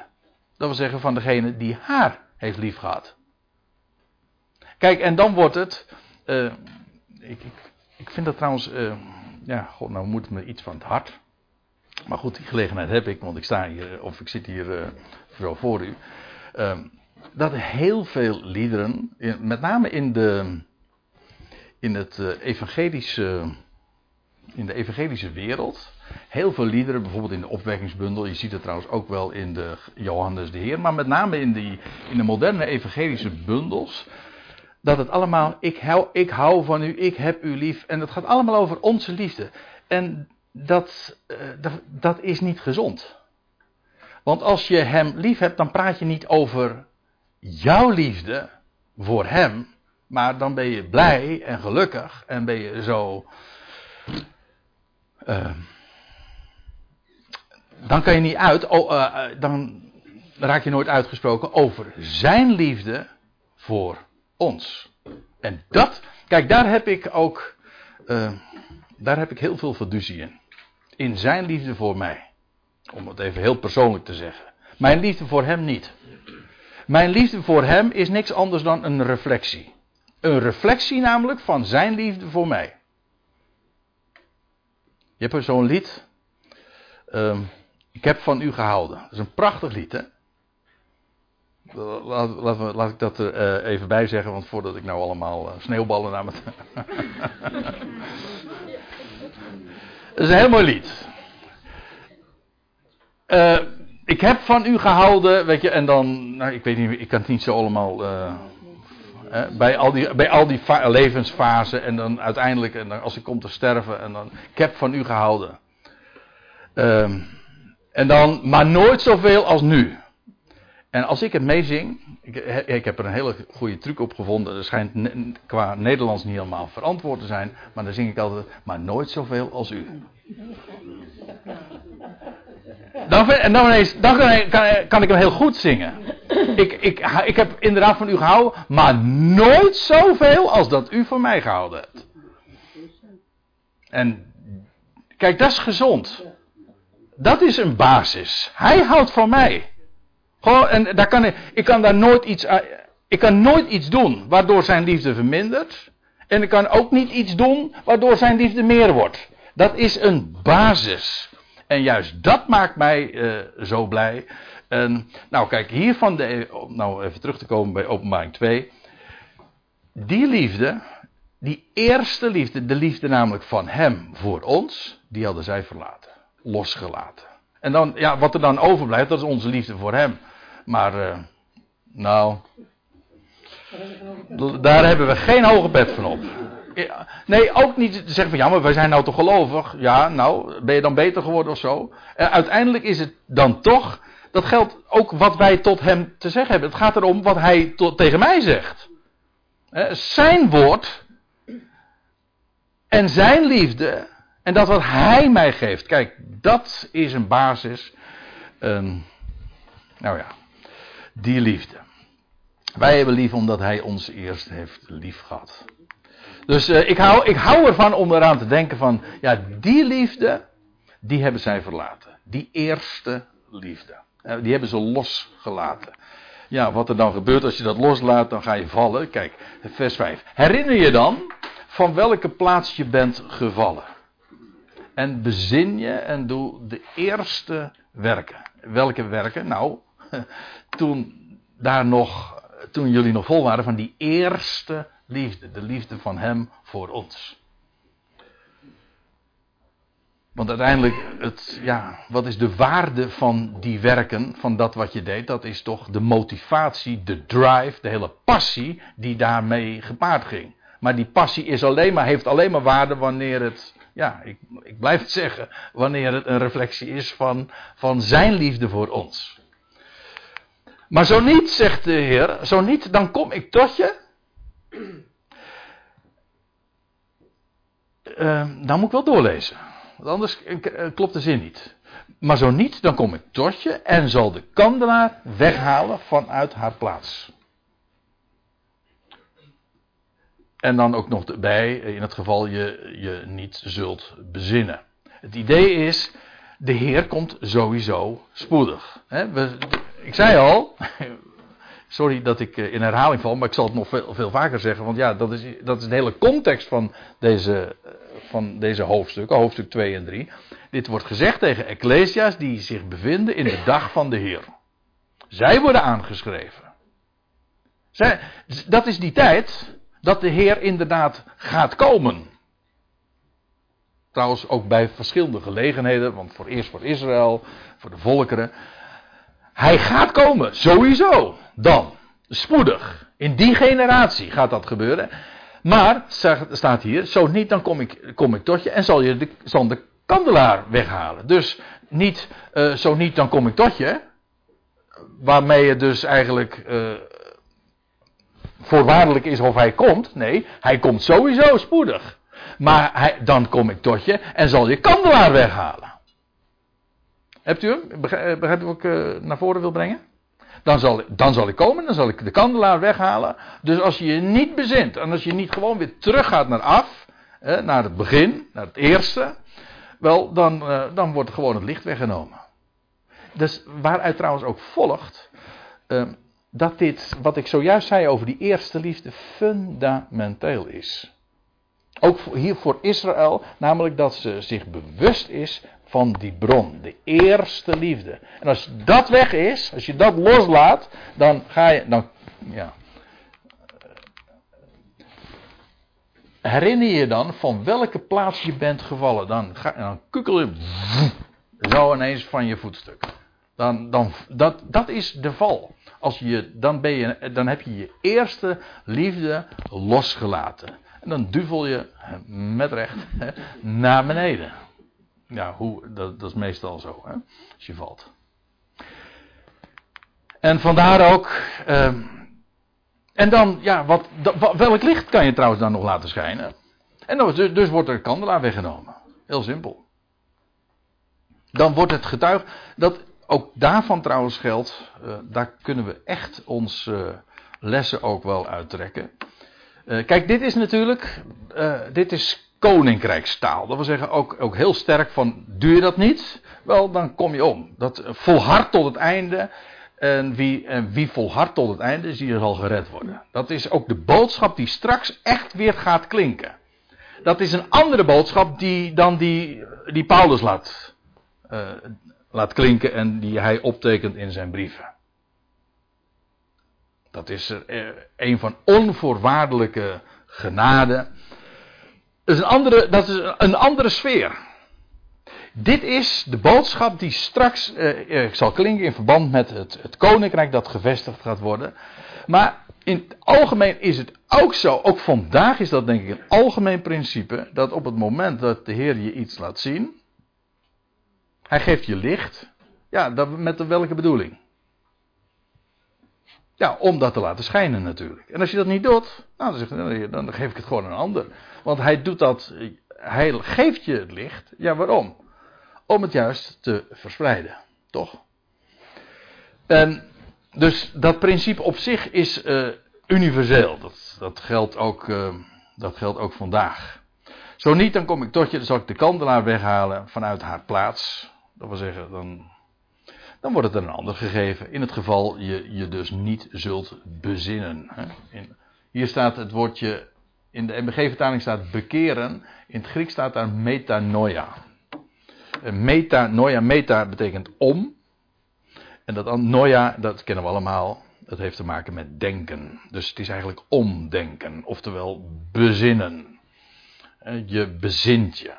Dat wil zeggen van degene die haar heeft lief gehad. Kijk, en dan wordt het. Ik, ik, ik, vind dat trouwens. Uh, ja, god, nou moet me iets van het hart. Maar goed, die gelegenheid heb ik, want ik sta hier, of ik zit hier uh, zo voor u. Uh, dat heel veel liederen, met name in, de, in het evangelische. In de evangelische wereld, heel veel liederen, bijvoorbeeld in de opwekkingsbundel. Je ziet het trouwens ook wel in de Johannes de Heer. Maar met name in, die, in de moderne evangelische bundels. Dat het allemaal, ik hou, ik hou van u, ik heb u lief. En het gaat allemaal over onze liefde. En dat, uh, dat, dat is niet gezond. Want als je hem lief hebt, dan praat je niet over jouw liefde voor hem. Maar dan ben je blij en gelukkig en ben je zo. Uh, dan kan je niet uit, oh, uh, dan raak je nooit uitgesproken over zijn liefde voor ons. En dat, kijk, daar heb ik ook, uh, daar heb ik heel veel fiducie in. In zijn liefde voor mij. Om het even heel persoonlijk te zeggen. Mijn liefde voor hem niet. Mijn liefde voor hem is niks anders dan een reflectie. Een reflectie namelijk van zijn liefde voor mij. Je hebt zo'n lied. Um, ik heb van u gehouden. Dat is een prachtig lied, hè? Laat, laat, laat ik dat er uh, even bij zeggen, want voordat ik nou allemaal uh, sneeuwballen naar me. Het is een heel mooi lied. Uh, ik heb van u gehouden, weet je, en dan, nou, ik weet niet, ik kan het niet zo allemaal. bij al die, bij al die levensfasen en dan uiteindelijk, en als ik kom te sterven, en dan, ik heb van u gehouden. Ehm en dan, maar nooit zoveel als nu. En als ik het meezing, ik, ik, heb er een hele goede truc op gevonden. Dat schijnt qua Nederlands niet helemaal verantwoord te zijn. Maar dan zing ik altijd, maar nooit zoveel als u. Dan, en dan, kan, ik hem heel goed zingen. Ik, ik, ik heb inderdaad van u gehouden, maar nooit zoveel als dat u van mij gehouden hebt. En kijk, dat is gezond. Dat is een basis. Hij houdt van mij. En daar kan ik, ik kan daar nooit iets, ik kan nooit iets doen waardoor zijn liefde vermindert. En ik kan ook niet iets doen waardoor zijn liefde meer wordt. Dat is een basis. En juist dat maakt mij uh, zo blij. En, nou, kijk, hier van de. Nou, even terug te komen bij openbaring 2. Die liefde, die eerste liefde, de liefde namelijk van hem voor ons, die hadden zij verlaten losgelaten. En dan, ja, wat er dan overblijft, dat is onze liefde voor hem. Maar, uh, nou, daar hebben we geen hoge pet van op. Nee, ook niet te zeggen van ja, maar wij zijn nou toch gelovig. Ja, nou, ben je dan beter geworden of zo? En uiteindelijk is het dan toch, dat geldt ook wat wij tot hem te zeggen hebben. Het gaat erom wat hij tot, tegen mij zegt. Zijn woord en zijn liefde en dat wat hij mij geeft, kijk, dat is een basis. nou ja, die liefde. Wij hebben lief omdat hij ons eerst heeft lief gehad. Dus uh, ik, hou, ik hou ervan om eraan te denken van, ja, die liefde, die hebben zij verlaten. Die eerste liefde. Uh, die hebben ze losgelaten. Ja, wat er dan gebeurt als je dat loslaat, dan ga je vallen. Kijk, vers 5. Herinner je dan van welke plaats je bent gevallen? En bezin je en doe de eerste werken. Welke werken? Nou, toen daar nog, toen jullie nog vol waren van die eerste liefde. De liefde van hem voor ons. Want uiteindelijk, het, ja, wat is de waarde van die werken, van dat wat je deed? Dat is toch de motivatie, de drive, de hele passie die daarmee gepaard ging. Maar die passie is alleen maar, heeft alleen maar waarde wanneer het ja, ik, ik blijf het zeggen, wanneer het een reflectie is van, van zijn liefde voor ons. Maar zo niet, zegt de Heer, zo niet, dan kom ik tot je. Uh, dan moet ik wel doorlezen. Want anders klopt de zin niet. Maar zo niet, dan kom ik tot je en zal de kandelaar weghalen vanuit haar plaats. En dan ook nog bij, in het geval je je niet zult bezinnen. Het idee is, de Heer komt sowieso spoedig. we, ik zei al, sorry dat ik eh, in herhaling val, maar ik zal het nog veel, vaker zeggen. Want ja, dat is, dat is de hele context van deze, eh, van deze hoofdstukken, hoofdstuk 2 en 3. Dit wordt gezegd tegen Ecclesia's die zich bevinden in de dag van de Heer. Zij worden aangeschreven. Dat is die tijd dat de Heer inderdaad gaat komen. Trouwens ook bij verschillende gelegenheden, want voor eerst voor Israël, voor de volkeren. Hij gaat komen, sowieso. Dan, spoedig. In die generatie gaat dat gebeuren. Maar, staat hier, zo niet, dan kom ik, kom ik tot je en zal je de, zal de kandelaar weghalen. Dus niet, uh, zo niet, dan kom ik tot je. Waarmee je dus eigenlijk uh, voorwaardelijk is of hij komt. Nee, hij komt sowieso spoedig. Maar hij, dan kom ik tot je en zal je kandelaar weghalen. Hebt u hem? Begrijpt u wat ik uh, naar voren wil brengen? Dan zal, dan zal ik komen, dan zal ik de kandelaar weghalen. Dus als je je niet bezint en als je niet gewoon weer teruggaat naar af, naar het begin, naar het eerste, wel, dan, uh, dan wordt gewoon het licht weggenomen. Dus waaruit trouwens ook volgt uh, dat dit, wat ik zojuist zei over die eerste liefde, fundamenteel is. Ook hier voor Israël, namelijk dat ze zich bewust is van die bron, de eerste liefde. En als dat weg is, als je dat loslaat, dan ga je, dan, ja. Herinner je dan van welke plaats je bent gevallen? Dan, ga, dan kukkel je zo ineens van je voetstuk. Dan, dan, dat, dat is de val. Als je, dan, ben je, dan heb je je eerste liefde losgelaten. En dan duvel je met recht naar beneden. Ja, hoe, dat, dat is meestal zo, hè, als je valt. En vandaar ook. Uh, en dan, ja, wat, welk licht kan je trouwens dan nog laten schijnen? En dan, dus, dus wordt er kandelaar weggenomen. Heel simpel. Dan wordt het getuig. Dat ook daarvan trouwens geldt. Uh, daar kunnen we echt onze lessen ook wel uittrekken. Uh, kijk, dit is natuurlijk. Dit is koninkrijkstaal. Dat wil zeggen ook, ook heel sterk van, doe je dat niet? Wel, dan kom je om. Dat volhard tot het einde. En wie, en wie volhardt tot het einde, die zal gered worden. Dat is ook de boodschap die straks echt weer gaat klinken. Dat is een andere boodschap die, dan die, die Paulus laat, uh, laat klinken en die hij optekent in zijn brieven. Dat is er een van onvoorwaardelijke genade dat is een andere, dat is een andere sfeer. Dit is de boodschap die straks eh, zal klinken in verband met het, het koninkrijk dat gevestigd gaat worden. Maar in het algemeen is het ook zo, ook vandaag is dat denk ik een algemeen principe, dat op het moment dat de Heer je iets laat zien, hij geeft je licht. Ja, dat, met welke bedoeling? Ja, om dat te laten schijnen natuurlijk. En als je dat niet doet, nou, dan, zeg, dan geef ik het gewoon aan een ander. Want hij doet dat, hij geeft je het licht. Ja, waarom? Om het juist te verspreiden, toch? En dus dat principe op zich is uh, universeel. Dat, dat, geldt ook, uh, dat geldt ook vandaag. Zo niet, dan kom ik tot je, dan zal ik de kandelaar weghalen vanuit haar plaats. Dat wil zeggen, dan dan wordt het een ander gegeven. In het geval je je dus niet zult bezinnen. In, hier staat het woordje, in de MBG-vertaling staat bekeren. In het Grieks staat daar metanoia. Metanoia, meta betekent om. En dat noia, dat kennen we allemaal. Dat heeft te maken met denken. Dus het is eigenlijk omdenken. Oftewel bezinnen. Je bezint je.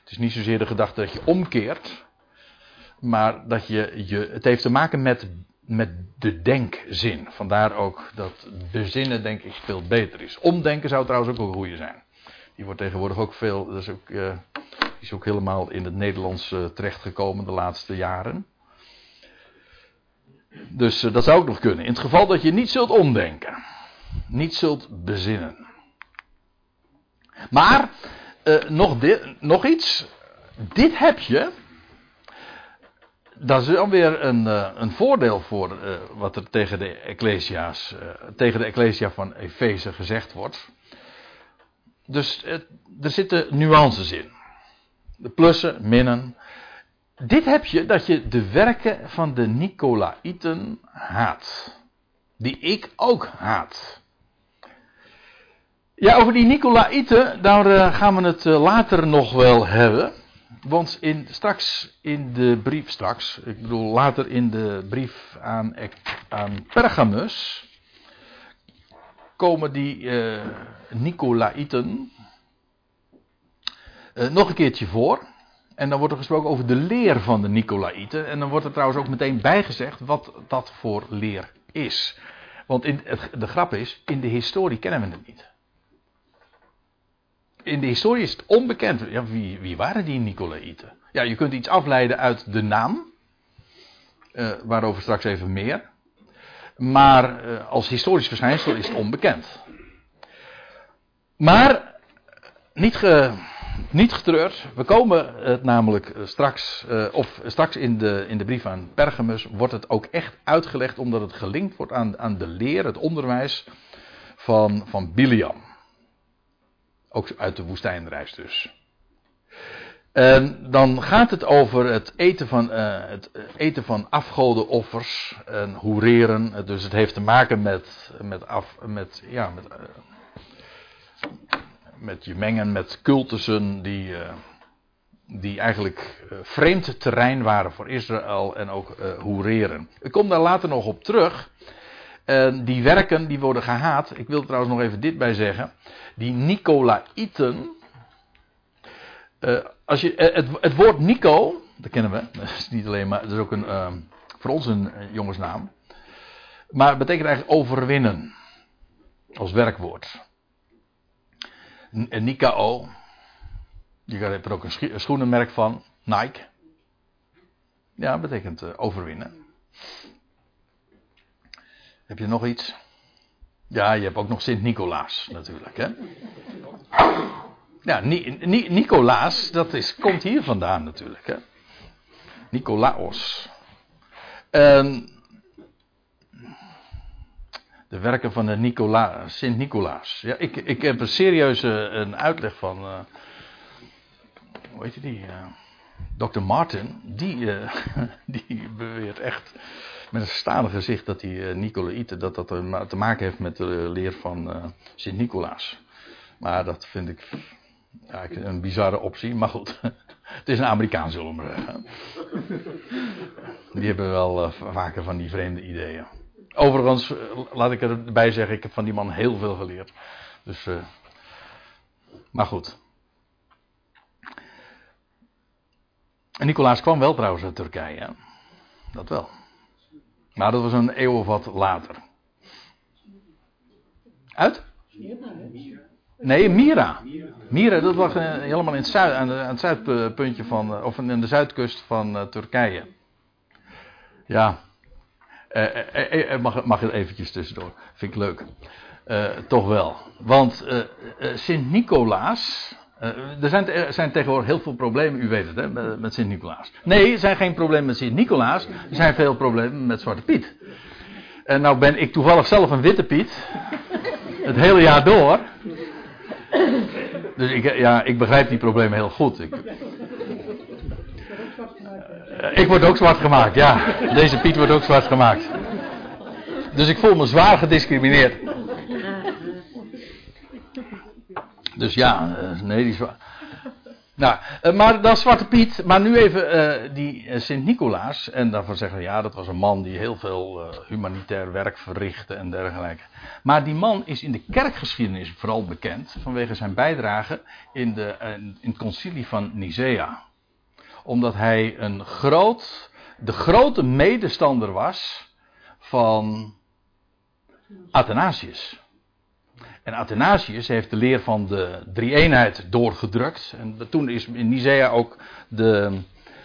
Het is niet zozeer de gedachte dat je omkeert. Maar dat je, je, het heeft te maken met, met de denkzin. Vandaar ook dat bezinnen denk ik veel beter is. Omdenken zou trouwens ook een goede zijn. Die wordt tegenwoordig ook veel, dat is ook, uh, is ook helemaal in het Nederlands uh, terechtgekomen de laatste jaren. Dus dat zou ook nog kunnen. In het geval dat je niet zult omdenken. Niet zult bezinnen. Maar, nog, dit, nog iets. Dit heb je dat is dan weer een, uh, een voordeel voor uh, wat er tegen de, Ecclesia's, uh, tegen de Ecclesia van Efeze gezegd wordt. Dus er zitten nuances in. De plussen, minnen. Dit heb je dat je de werken van de Nicolaïten haat. Die ik ook haat. Ja, over die Nicolaïten, daar gaan we het later nog wel hebben. Want in, straks in de brief, straks, ik bedoel later in de brief aan, aan Pergamus, komen die uh, Nicolaïten uh, nog een keertje voor. En dan wordt er gesproken over de leer van de Nicolaïten. En dan wordt er trouwens ook meteen bijgezegd wat dat voor leer is. Want in, de grap is, in de historie kennen we het niet in de historie is het onbekend. Ja, wie, wie waren die Nicolaïten? Ja, je kunt iets afleiden uit de naam. Uh, waarover straks even meer. Maar uh, als historisch verschijnsel is het onbekend. Maar niet, ge, niet getreurd. We komen het namelijk straks, uh, of straks in de, in de brief aan Pergamus, wordt het ook echt uitgelegd omdat het gelinkt wordt aan, aan de leer, het onderwijs van, van Biliam. Ook uit de woestijnreis dus. En dan gaat het over het eten van, uh, het eten van afgodenoffers en hoereren. Dus het heeft te maken met, met, af, met, ja, met, met je mengen met cultussen die, die eigenlijk vreemd terrein waren voor Israël en ook hoereren. Ik kom daar later nog op terug. En die werken die worden gehaat. Ik wil trouwens nog even dit bij zeggen die Nicolaïten. Uh, als je, uh, het, het, woord Nico, dat kennen we, dat is niet alleen maar, dat is ook een, uh, voor ons een jongensnaam. Maar het betekent eigenlijk overwinnen. Als werkwoord. En Nikao, je hebt er ook een schoenenmerk van, Nike. Ja, betekent overwinnen. Heb je nog iets? Ja, je hebt ook nog Sint-Nicolaas natuurlijk. Hè? Ja, Ni Ni Nicolaas, dat is, komt hier vandaan natuurlijk. Hè? Nicolaos. En de werken van de Nicola, Sint-Nicolaas. Ja, ik, ik heb een serieuze een uitleg van. Uh, hoe heet die? Uh, Dr. Martin. Die, uh, die beweert echt met een staande gezicht dat die uh, Nicolaïten, dat dat te maken heeft met de leer van uh, Sint-Nicolaas. Maar dat vind ik een bizarre optie, maar goed. Het is een Amerikaan, zullen zeggen. Die hebben wel uh, vaker van die vreemde ideeën. Overigens, laat ik erbij zeggen, ik heb van die man heel veel geleerd. Dus, maar goed. En Nicolaas kwam wel trouwens uit Turkije. Dat wel. Maar dat was een eeuw of wat later. Uit? Nee, Mira. Mira, dat was uh, helemaal in het zuid, aan, het zuidpuntje van, uh, of in de zuidkust van uh, Turkije. Ja. mag, mag het eventjes tussendoor. Vind ik leuk. toch wel. Want Sint-Nicolaas, uh, er, zijn, er zijn tegenwoordig heel veel problemen, u weet het, hè, met, met Sint-Nicolaas. Nee, er zijn geen problemen met Sint-Nicolaas. Er zijn veel problemen met Zwarte Piet. En nou ben ik toevallig zelf een witte Piet. Het hele jaar door. Dus ik, ja, ik begrijp die problemen heel goed. Ik, uh, ik word ook zwart gemaakt, ja. Deze Piet wordt ook zwart gemaakt. Dus ik voel me zwaar gediscrimineerd. Dus ja, uh, nee, die zwarte. Nou, uh, maar dan Zwarte Piet, maar nu even uh, die Sint-Nicolaas. En daarvan zeggen we, ja, dat was een man die heel veel humanitair werk verrichtte en dergelijke. Maar die man is in de kerkgeschiedenis vooral bekend vanwege zijn bijdrage in, de, in het concilie van Nicea. Omdat hij een groot, de grote medestander was van Athanasius. En Athanasius heeft de leer van de drie-eenheid doorgedrukt. En toen is in Nicea ook de,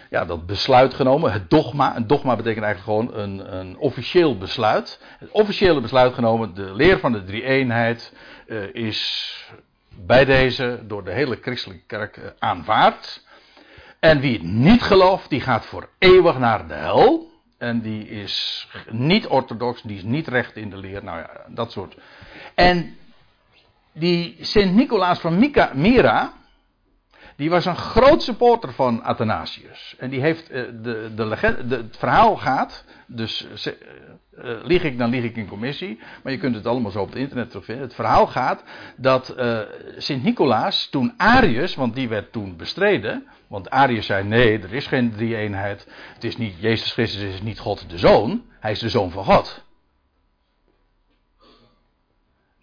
ja, dat besluit genomen, het dogma. Een dogma betekent eigenlijk gewoon een, een officieel besluit. Het officiële besluit genomen, de leer van de drie-eenheid uh, is bij deze door de hele christelijke kerk uh, aanvaard. En wie het niet gelooft, die gaat voor eeuwig naar de hel. En die is niet orthodox, die is niet recht in de leer. Nou ja, dat soort. En die Sint-Nicolaas van Mika, Mira, die was een groot supporter van Athanasius. En die heeft uh, de, de legende, de, het verhaal gaat, dus uh, uh, lieg ik, dan lieg ik in commissie. Maar je kunt het allemaal zo op het internet terugvinden. Het verhaal gaat dat Sint-Nicolaas toen Arius, want die werd toen bestreden. Want Arius zei: nee, er is geen drie-eenheid. Het is niet, Jezus Christus is niet God de Zoon. Hij is de Zoon van God.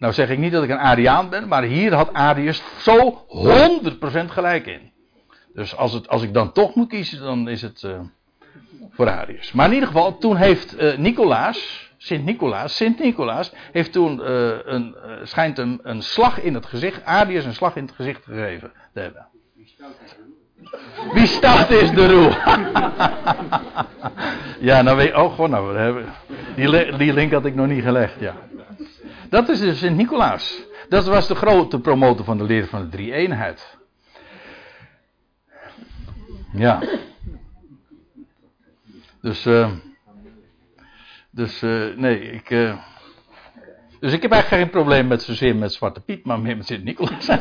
Nou zeg ik niet dat ik een Ariaan ben, maar hier had Arius zo 100% gelijk in. Dus als, het, als ik dan toch moet kiezen, dan is het uh, voor Arius. Maar in ieder geval, toen heeft uh, Nicolaas, Sint Nicolaas, Sint Nicolaas, heeft toen uh, een, schijnt een, een slag in het gezicht, Arius een slag in het gezicht gegeven te hebben. Wie staat is de roe? ja, nou weet oh gewoon, nou, die, die link had ik nog niet gelegd, ja. Dat is dus Sint-Nicolaas. Dat was de grote promotor van de leer van de drie-eenheid. Ja. Dus, uh, dus uh, nee, ik. Uh, dus ik heb eigenlijk geen probleem met zozeer met Zwarte Piet, maar meer met Sint-Nicolaas.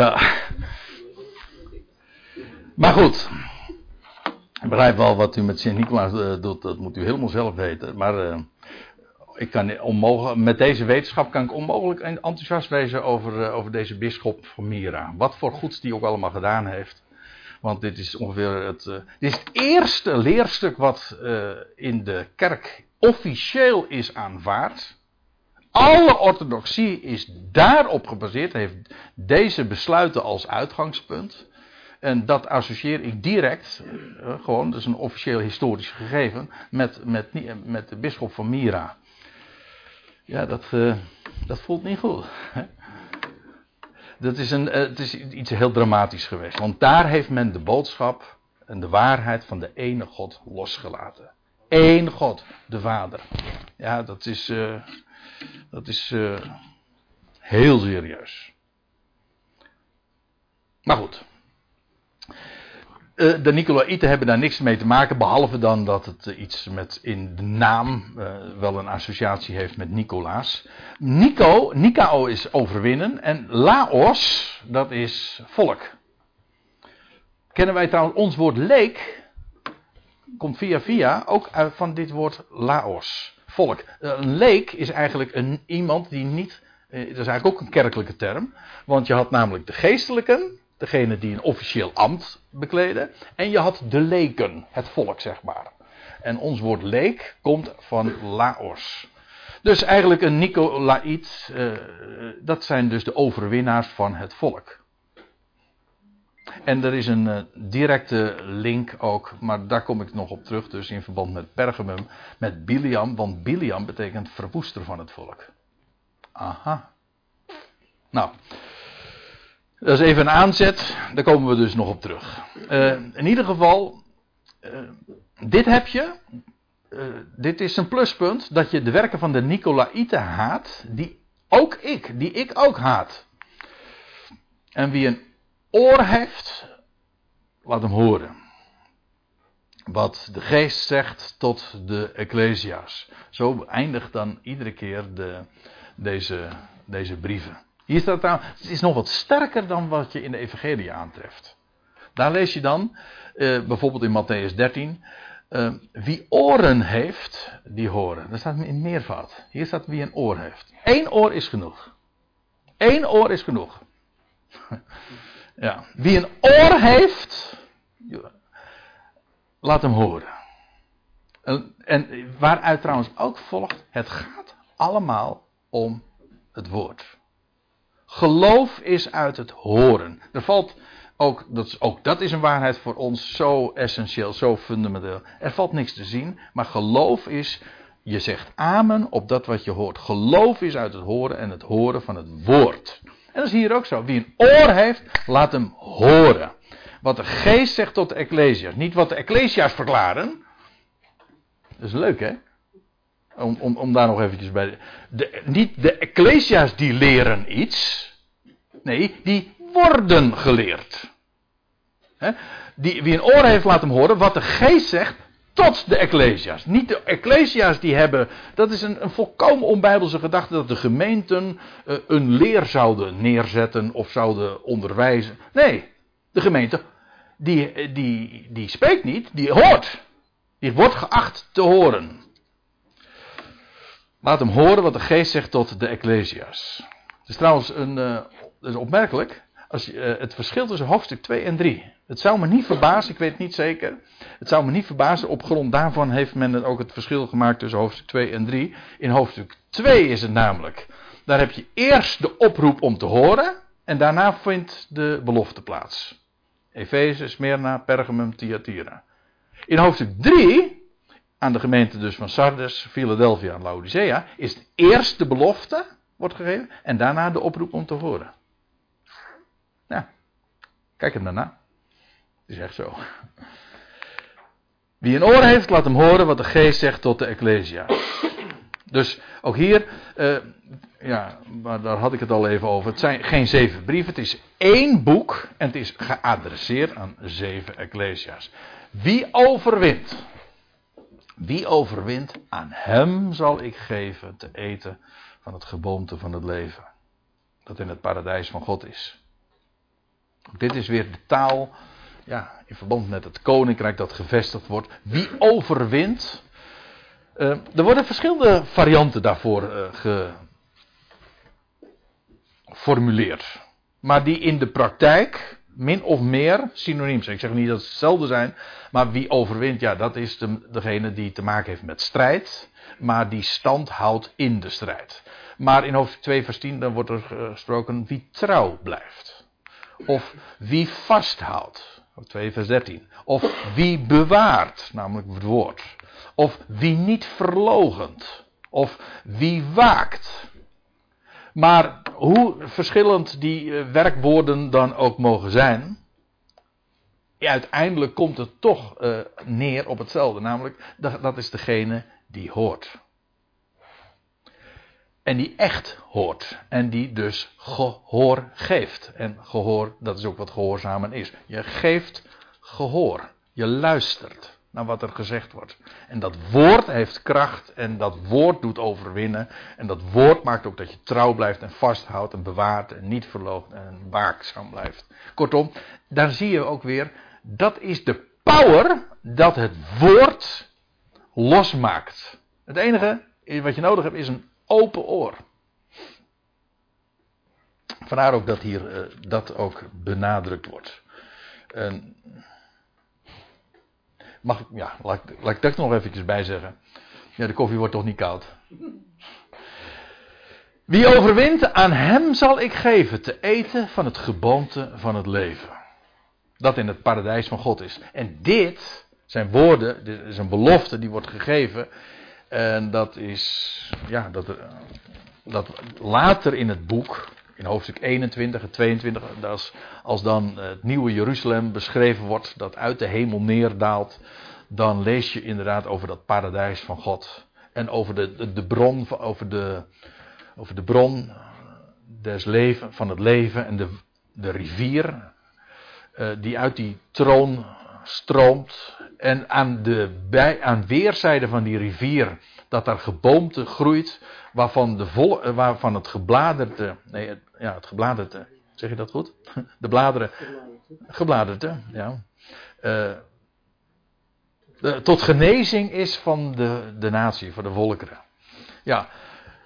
ja. Maar goed. Ik begrijp wel wat u met Sint-Nicolaas uh, doet, dat moet u helemaal zelf weten. Maar uh, ik kan onmogelijk, met deze wetenschap kan ik onmogelijk enthousiast wezen over, uh, over deze bisschop van Mira. Wat voor goeds die ook allemaal gedaan heeft. Want dit is ongeveer het, dit is het eerste leerstuk wat in de kerk officieel is aanvaard. Alle orthodoxie is daarop gebaseerd, heeft deze besluiten als uitgangspunt. En dat associeer ik direct, uh, gewoon, dat is een officieel historisch gegeven, met, met, met de bisschop van Mira. Ja, dat, uh, dat voelt niet goed. Dat is, een, uh, het is iets heel dramatisch geweest. Want daar heeft men de boodschap en de waarheid van de ene God losgelaten. Eén God, de Vader. Ja, dat is, dat is heel serieus. Maar goed. Uh, de Nicolaïten hebben daar niks mee te maken, behalve dan dat het uh, iets met in de naam uh, wel een associatie heeft met Nicolaas. Nico, Nikao is overwinnen en Laos, dat is volk. Kennen wij trouwens ons woord leek, komt via via ook uit van dit woord Laos, volk. een leek is eigenlijk een, iemand die niet, dat is eigenlijk ook een kerkelijke term, want je had namelijk de geestelijken degene die een officieel ambt bekleden. En je had de leken, het volk zeg maar. En ons woord leek komt van Laos. Dus eigenlijk een Nicolaït, uh, dat zijn dus de overwinnaars van het volk. En er is een uh, directe link ook, maar daar kom ik nog op terug, dus in verband met Pergamum, met Biliam, want Biliam betekent verwoester van het volk. Aha. Nou, dat is even een aanzet, daar komen we dus nog op terug. Uh, in ieder geval, uh, dit heb je. Uh, dit is een pluspunt dat je de werken van de Nicolaïten haat, die ook ik, die ik ook haat. En wie een oor heeft, laat hem horen. Wat de geest zegt tot de Ecclesia's. Zo eindigt dan iedere keer de, deze, deze brieven. Hier staat trouwens, het is nog wat sterker dan wat je in de Evangelie aantreft. Daar lees je dan, eh, bijvoorbeeld in Matthäus 13, eh, wie oren heeft, die horen. Dat staat in meervoud. Hier staat wie een oor heeft. Eén oor is genoeg. Eén oor is genoeg. ja. Wie een oor heeft, laat hem horen. En, en waaruit trouwens ook volgt, het gaat allemaal om het woord. Geloof is uit het horen. Er valt ook dat, ook dat is een waarheid voor ons zo essentieel, zo fundamenteel. Er valt niks te zien, maar geloof is, je zegt amen op dat wat je hoort. Geloof is uit het horen en het horen van het woord. En dat is hier ook zo. Wie een oor heeft, laat hem horen. Wat de geest zegt tot de Ecclesia's. Niet wat de Ecclesia's verklaren. Dat is leuk hè. Om, om, om daar nog eventjes bij. De, niet de Ecclesia's die leren iets. Nee, die worden geleerd. Die, wie een oor heeft, laat hem horen wat de geest zegt tot de Ecclesia's. Niet de Ecclesia's die hebben. Dat is een, een volkomen onbijbelse gedachte dat de gemeenten uh, een leer zouden neerzetten of zouden onderwijzen. Nee, de gemeente die, die, die spreekt niet, die hoort. Die wordt geacht te horen. Laat hem horen wat de geest zegt tot de Ecclesia's. Het is trouwens een, uh, is opmerkelijk. Als je, uh, het verschil tussen hoofdstuk 2 en 3. Het zou me niet verbazen, ik weet het niet zeker. Het zou me niet verbazen, op grond daarvan heeft men ook het verschil gemaakt tussen hoofdstuk 2 en 3. In hoofdstuk 2 is het namelijk. Daar heb je eerst de oproep om te horen. En daarna vindt de belofte plaats. Efeze, Smyrna, Pergamum, Thyatira. In hoofdstuk 3, aan de gemeente dus van Sardes, Philadelphia en Laodicea, is eerst de belofte, wordt gegeven, en daarna de oproep om te horen. Ja, kijk hem daarna. Het is echt zo. Wie een oor heeft, laat hem horen wat de geest zegt tot de Ecclesia. Dus ook hier, uh, ja, maar daar had ik het al even over. Het zijn geen zeven brieven, het is één boek en het is geadresseerd aan zeven Ecclesia's. Wie overwint, wie overwint, aan hem zal ik geven te eten van het geboomte van het leven. Dat in het paradijs van God is. Dit is weer de taal ja, in verband met het koninkrijk dat gevestigd wordt. Wie overwint. Uh, er worden verschillende varianten daarvoor uh, geformuleerd. Maar die in de praktijk min of meer synoniem zijn. Ik zeg niet dat ze hetzelfde zijn. Maar wie overwint, ja, dat is de, degene die te maken heeft met strijd. Maar die stand houdt in de strijd. Maar in hoofdstuk 2 vers 10 dan wordt er gesproken wie trouw blijft. Of wie vasthoudt. 2 vers 13. Of wie bewaart, namelijk het woord. Of wie niet verlogent. Of wie waakt. Maar hoe verschillend die eh, werkwoorden dan ook mogen zijn. Uiteindelijk komt het toch uh, neer op hetzelfde. Namelijk, dat, dat is degene die hoort. En die echt hoort. En die dus gehoor geeft. En gehoor, dat is ook wat gehoorzamen is. Je geeft gehoor. Je luistert naar wat er gezegd wordt. En dat woord heeft kracht en dat woord doet overwinnen. En dat woord maakt ook dat je trouw blijft en vasthoudt en bewaart en niet verloopt en waakzaam blijft. Kortom, daar zie je ook weer, dat is de power dat het woord losmaakt. Het enige wat je nodig hebt is een open oor. Vandaar ook dat hier uh, dat ook benadrukt wordt. Mag ik, ja, laat, ik dat nog eventjes bij zeggen. Ja, de koffie wordt toch niet koud. Wie overwint, aan hem zal ik geven te eten van het geboomte van het leven. Dat in het paradijs van God is. En dit zijn woorden, dit is een belofte die wordt gegeven en dat is, ja, dat, dat later in het boek, in hoofdstuk 21 en 22, als, als dan het nieuwe Jeruzalem beschreven wordt, dat uit de hemel neerdaalt, dan lees je inderdaad over dat paradijs van God. En over de, de, bron, over de, over de bron des leven, van het leven en de, de rivier, uh, die uit die troon stroomt. En aan, de, bij, aan weerszijden van die rivier, dat daar geboomte groeit, waarvan, de vol, eh, waarvan het gebladerte, nee, het, ja, het gebladerte, zeg je dat goed? De bladeren, gebladerte, ja. De, tot genezing is van de, de natie, van de volkeren. Ja,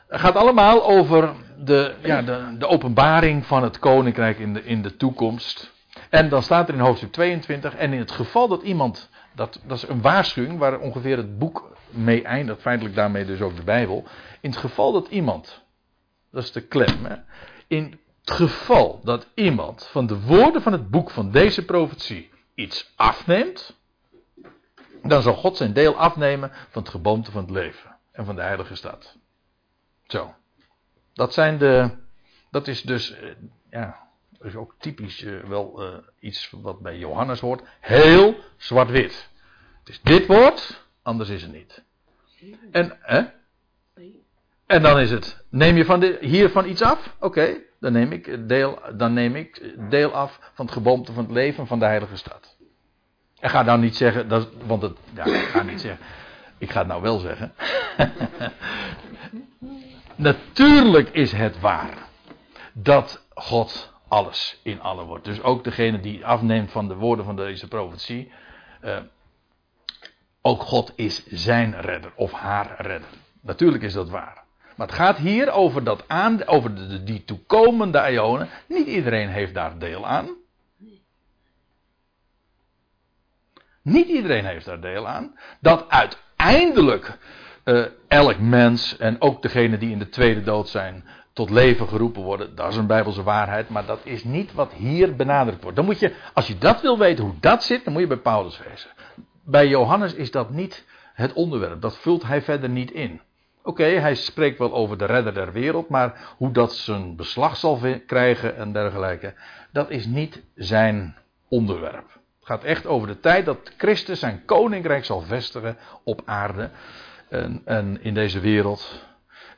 het gaat allemaal over de, ja, de, de openbaring van het koninkrijk in de, in de toekomst. En dan staat er in hoofdstuk 22, en in het geval dat iemand, dat, dat is een waarschuwing waar ongeveer het boek mee eindigt, feitelijk daarmee dus ook de Bijbel. In het geval dat iemand, dat is de klem, hè, in het geval dat iemand van de woorden van het boek van deze profetie iets afneemt, dan zal God zijn deel afnemen van het geboomte van het leven en van de heilige stad. Zo. Dat zijn de, dat is dus ja, is ook typisch uh, wel uh, iets wat bij Johannes hoort. Heel zwart-wit. Het is dit woord, anders is het niet. En? En dan is het, neem je van hiervan iets af? Oké, dan, neem ik deel, dan neem ik deel af van het geboomte van het leven van de heilige stad. En ga nou niet zeggen, dat, want het, ja, ik ga niet zeggen, ik ga het nou wel zeggen. Natuurlijk is het waar dat God alles in alle wordt. Dus ook degene die afneemt van de woorden van deze profetie. Uh, ook God is zijn redder of haar redder. Natuurlijk is dat waar. Maar het gaat hier over, dat aan, over de, die toekomende ionen. Niet iedereen heeft daar deel aan. Niet iedereen heeft daar deel aan. Dat uiteindelijk uh, elk mens en ook degene die in de tweede dood zijn tot leven geroepen worden. Dat is een bijbelse waarheid, maar dat is niet wat hier benadrukt wordt. Dan moet je, als je dat wil weten hoe dat zit, dan moet je bij Paulus wezen. Bij Johannes is dat niet het onderwerp. Dat vult hij verder niet in. Oké, hij spreekt wel over de redder der wereld, maar hoe dat zijn beslag zal krijgen en dergelijke, dat is niet zijn onderwerp. Het gaat echt over de tijd dat Christus zijn koninkrijk zal vestigen op aarde en, en in deze wereld.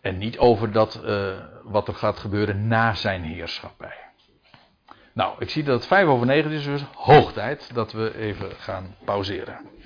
En niet over dat, uh, wat er gaat gebeuren na zijn heerschappij. Nou, ik zie dat het vijf over negen is, dus hoog tijd dat we even gaan pauzeren.